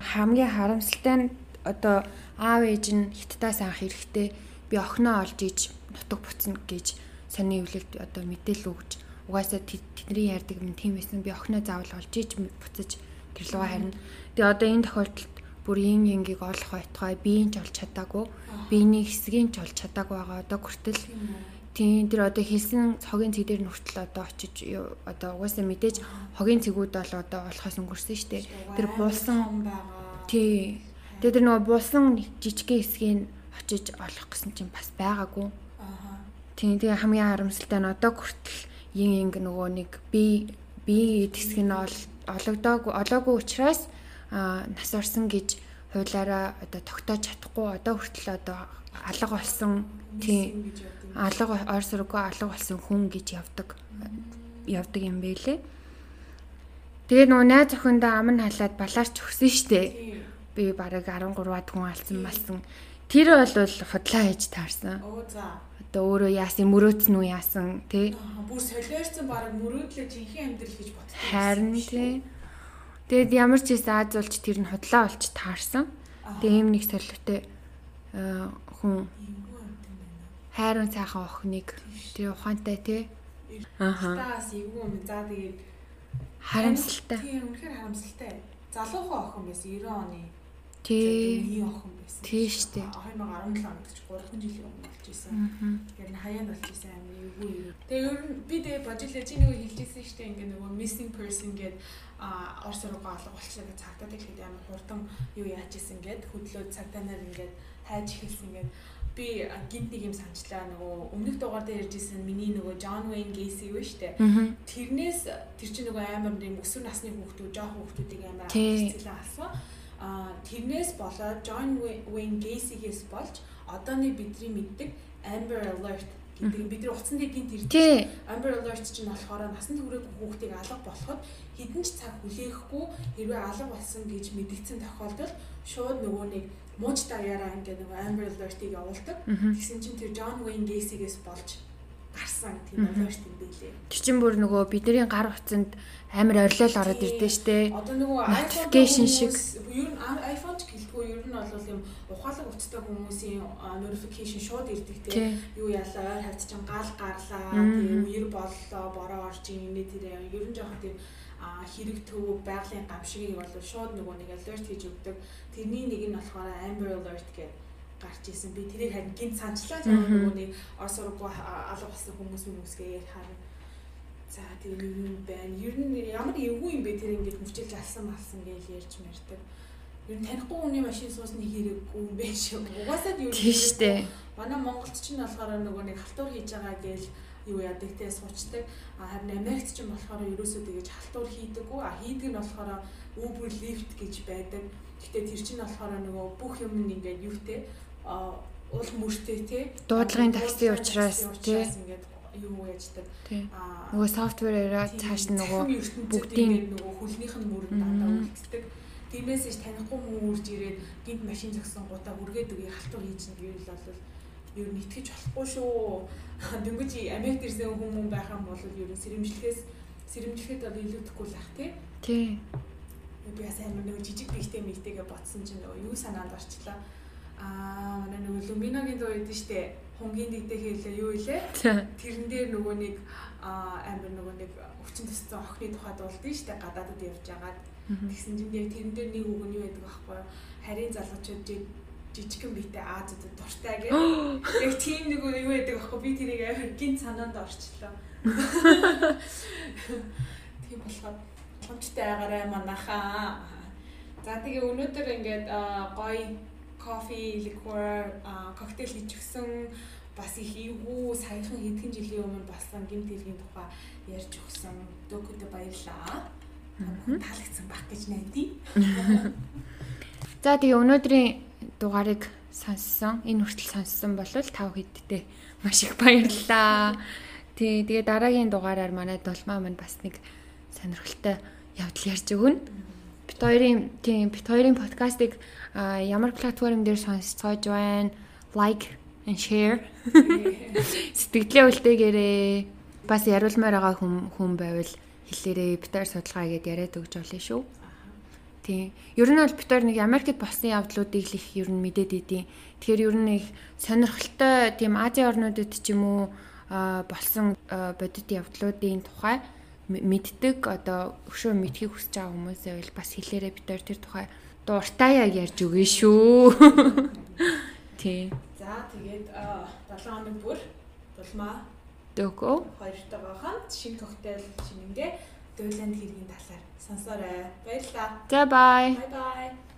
хамгийн харамсалтай нь одоо аав ээж нь хиттаас анх хэрэгтэй би охиноо олж иж нутаг буцна гэж сони хөвлөлд одоо мэдээлэл өгч угаасаа тэдний ярьдаг юм тийм байсан. Би охиноо заавал олж иж буцаж гэрлүүгээ харна. Тэгээ одоо энэ тохиолдолд бүр ин ингийг олох байтугай биеийн ч олж чадаагүй. Биений хэсгийн ч олж чадаагүй байгаа. Одоо хүртэл тийм тэр одоо хэлсэн хогийн цэг дээр нүртэл одоо очиж одоо угаасаа мэдээж хогийн цэгүүд бол одоо олохоос өнгөрсөн шүү дээ. Тэр буулсан тий. Тэгээ тэр нөгөө буулсан жижигхэн хэсгийг очиж олох гэсэн чинь бас байгаагүй. Тийм тэгээ хамгийн харамсалтай нь одоо хүртэл ин инг нөгөө нэг би би хэсэг нь ологдоогүй олоогүй учраас нас орсон гэж хуулаараа одоо тогтоож чадахгүй одоо хүртэл одоо алга болсон тийм алга ор сургуу алга болсон хүн гэж явдаг явдаг юм байлээ. Тэгээ нөгөө найз охиндоо ам нь халаад балаарч өгсөн штэ. Би бараг 13-аад хүн алсан малсан. Тэр бол худлаа хийж таарсан. Оо за одоо өөрөө яасан мөрөөдсөн үү яасан тий бүр солиорсон баг мөрөөдлөө жинхэнэ амьдрал гэж бодсон харин тий Тэгэд ямар ч ийс Аз болж тэр нь худлаа болж таарсан. Тэгээ ийм нэг солиотой хүн хайрын цаахан охиныг тэр ухаантай тий Аха. Таас эвгүй юм. За тэгээд харамсалтай. Тийм үнэхээр харамсалтай. Залуухан охин байсан 90 оны. Тий. охин байсан. Тий штэ. 2017 онд ч 3 жилийн өмнө болж исэн. Тэгэхээр хаяанд болж исэн эвгүй эвгүй. Тэгээ ер нь би тэгээ божилээ чи нөгөө хэлжсэн штэ ингээ нөгөө missing person гэдэг а орс руугаа алга болчихсон гэж цагтаад ихэд амар хурдан юу яаж исэн гэд хөдлөө цагтаанаар ингээд хайж эхэлсэн гэд би гинт нэг юм санчлаа нөгөө өмнөх дугаар дээр ярьжсэн миний нөгөө John Wayne Gacy юу штэ тэрнээс тэр чинь нөгөө амар нэг өсвөр насны хүүхдүүд жоох хүүхдүүдийг амар хэцэлээ алсан а тэрнээс болоод John Wayne Gacy-гээс болж одооны бидний мэддэг Amber Alert гэдэг бидний утсан дээр гинт ирдэг. Amber Alert чинь болохоор насан туршид хүүхдийг алга болоход хэдэн ч цаг хүлээхгүй хэрвээ алга болсон гэж мэдгдсэн тохиолдолд шууд нөгөө нэг мууч даяараа ингээд нөгөө Amber Alert-ийг явуулдаг. Тэгсэн чинь тэр John Wayne Gacy-гээс болж гарсан тийм alert юм билээ. Тэр чинь бүр нөгөө бидний гар утсанд амар орилол ороод ирдэ штэ. Одоо нөгөө notification шиг ер нь iPhone ч гэлтгүй ер нь бол юм ухаалаг утастай хүмүүсийн notification шууд ирдэг те. Юу яалаа ойр хавцчин гал гарлаа тийм үер боллоо бороо орж инээ тэр ер нь жоохон тийм хэрэг төв байгалийн гамшигыг бол шууд нөгөө нэг alert хийж өгдөг. Тэрний нэг нь болохоор Amber Alert гэдэг гарч исэн. Би тэрийг харин гинт санчлаа нөгөө нэг орос ураггүй алга болсон хүмүүс хүмүүсгээ харин За тийм юм байна. Ер нь ямар эвгүй юм бэ тэр ингээд мөчөлж алсан малсан гэж ярьж мэрдэг. Ер нь танихгүй хүний машин суусны хэрэггүй юм байна шүү. Угаасаа юу тийм штэ. Манай Монголд ч нь болохоор нөгөө нэг халтур хийж байгаа гэж юу яадаг те суучдаг. А харин Америкт ч юм болохоор ерөөсөө тэгэж халтур хийдэггүй. А хийдэг нь болохоор Uber Lyft гэж байдаг. Гэтэ тэр чинь болохоор нөгөө бүх юм ингээд юутэй а уул мөртэй те дуудлагын такси учраас те ингээд юу яждаг. Аа нөгөө софтвераараа цааш нөгөө бүгдийн нөгөө хөлнийх нь мөрөнд дандаа үлддэг. Тиймээс ич танихгүй хүн үрж ирээд гинт машин зогсон гутаа үргээд үгүй халтур хийж нэг юм бол ер нь итгэж болохгүй шүү. <laughs> Дөнгөж Америкт ирсэн хүмүүс байх юм бол ер нь сэрэмжлэхээс сэрэмжлэхэд бол илүүдэхгүй л ах тий. Тий. Би бас амар нэг жижиг бигтэй мэгтэйгээ ботсон чинь нөгөө юу санаанд орчлаа. Аа манай нөгөө Lumino-гийн дуу байдсан шүү дээ хонгийн дэгдээ хэлээ юу илээ. Тэрэн дээр нөгөө нэг амир нөгөө нэг өвчин туссан охины тухай дуулдсан шүү дээ гадаадд явж байгаад. Тэгсэн чинь яг тэрэн дээр нэг үг нь юу байдаг аахгүй юу? Харийн залуучууд жижигхэн биетэй Азиудад дуртай гэх. <gasps> Яг тийм нэг юу байдаг аахгүй би тэрийг амар гинт санаанд орчлоо. <laughs> Тийм болохоор хомчтой байгаарай манахаа. За тэгээ өнөөдөр ингээд гоё кофе, liqueur, коктейл хийж өгсөн бас их эвгүй саяхан хэдхэн жилийн өмнө болсон гимт хэлгийн тухай ярьж өгсөн докуд баярлаа. Таалагдсан баг гэж найдаа. <laughs> За тэгээ өнөөдрийн дугаарыг сонссон, энэ хүртэл сонссон бол тав хэдтэй маш их баярлалаа. Тий, тэгээ дараагийн дугаараар манай долмаа мань бас нэг сонирхолтой явдал ярьж өгнө. Бит хоёрын тийм бит хоёрын подкастыг ямар платформ дээр сонсцоож байна? Like and share. <laughs> Сэтгэлээ үлдээгээрээ бас яриулмаар байгаа хүн хүн байвал хэлээрээ битээр судалгаа хийгээд яриад өгч болно шүү. Тийм. Ер нь бол битээр нэг Америкт болсон явдлуудыг л их ер нь мэдээд идэв. Тэгэхээр ер нь их сонирхолтой тийм Азийн орнуудад ч юм уу болсон бодит явдлуудын тухай мэддэг одоо өшөө мэдхийг хүсэж байгаа хүмүүсээ бол бас хэлээрээ битээр тэр тухай дуртаяа ярьж өгье шүү. <laughs> Тийм. За тэгээд 7 хоног бүр дулмаа Дөкөө хоёртойгоо хамт шинэ коктейл шинэнгээ Дөйлэнд хэргийн талаар сонсоорой. Баярлалаа. За бай. Бай бай.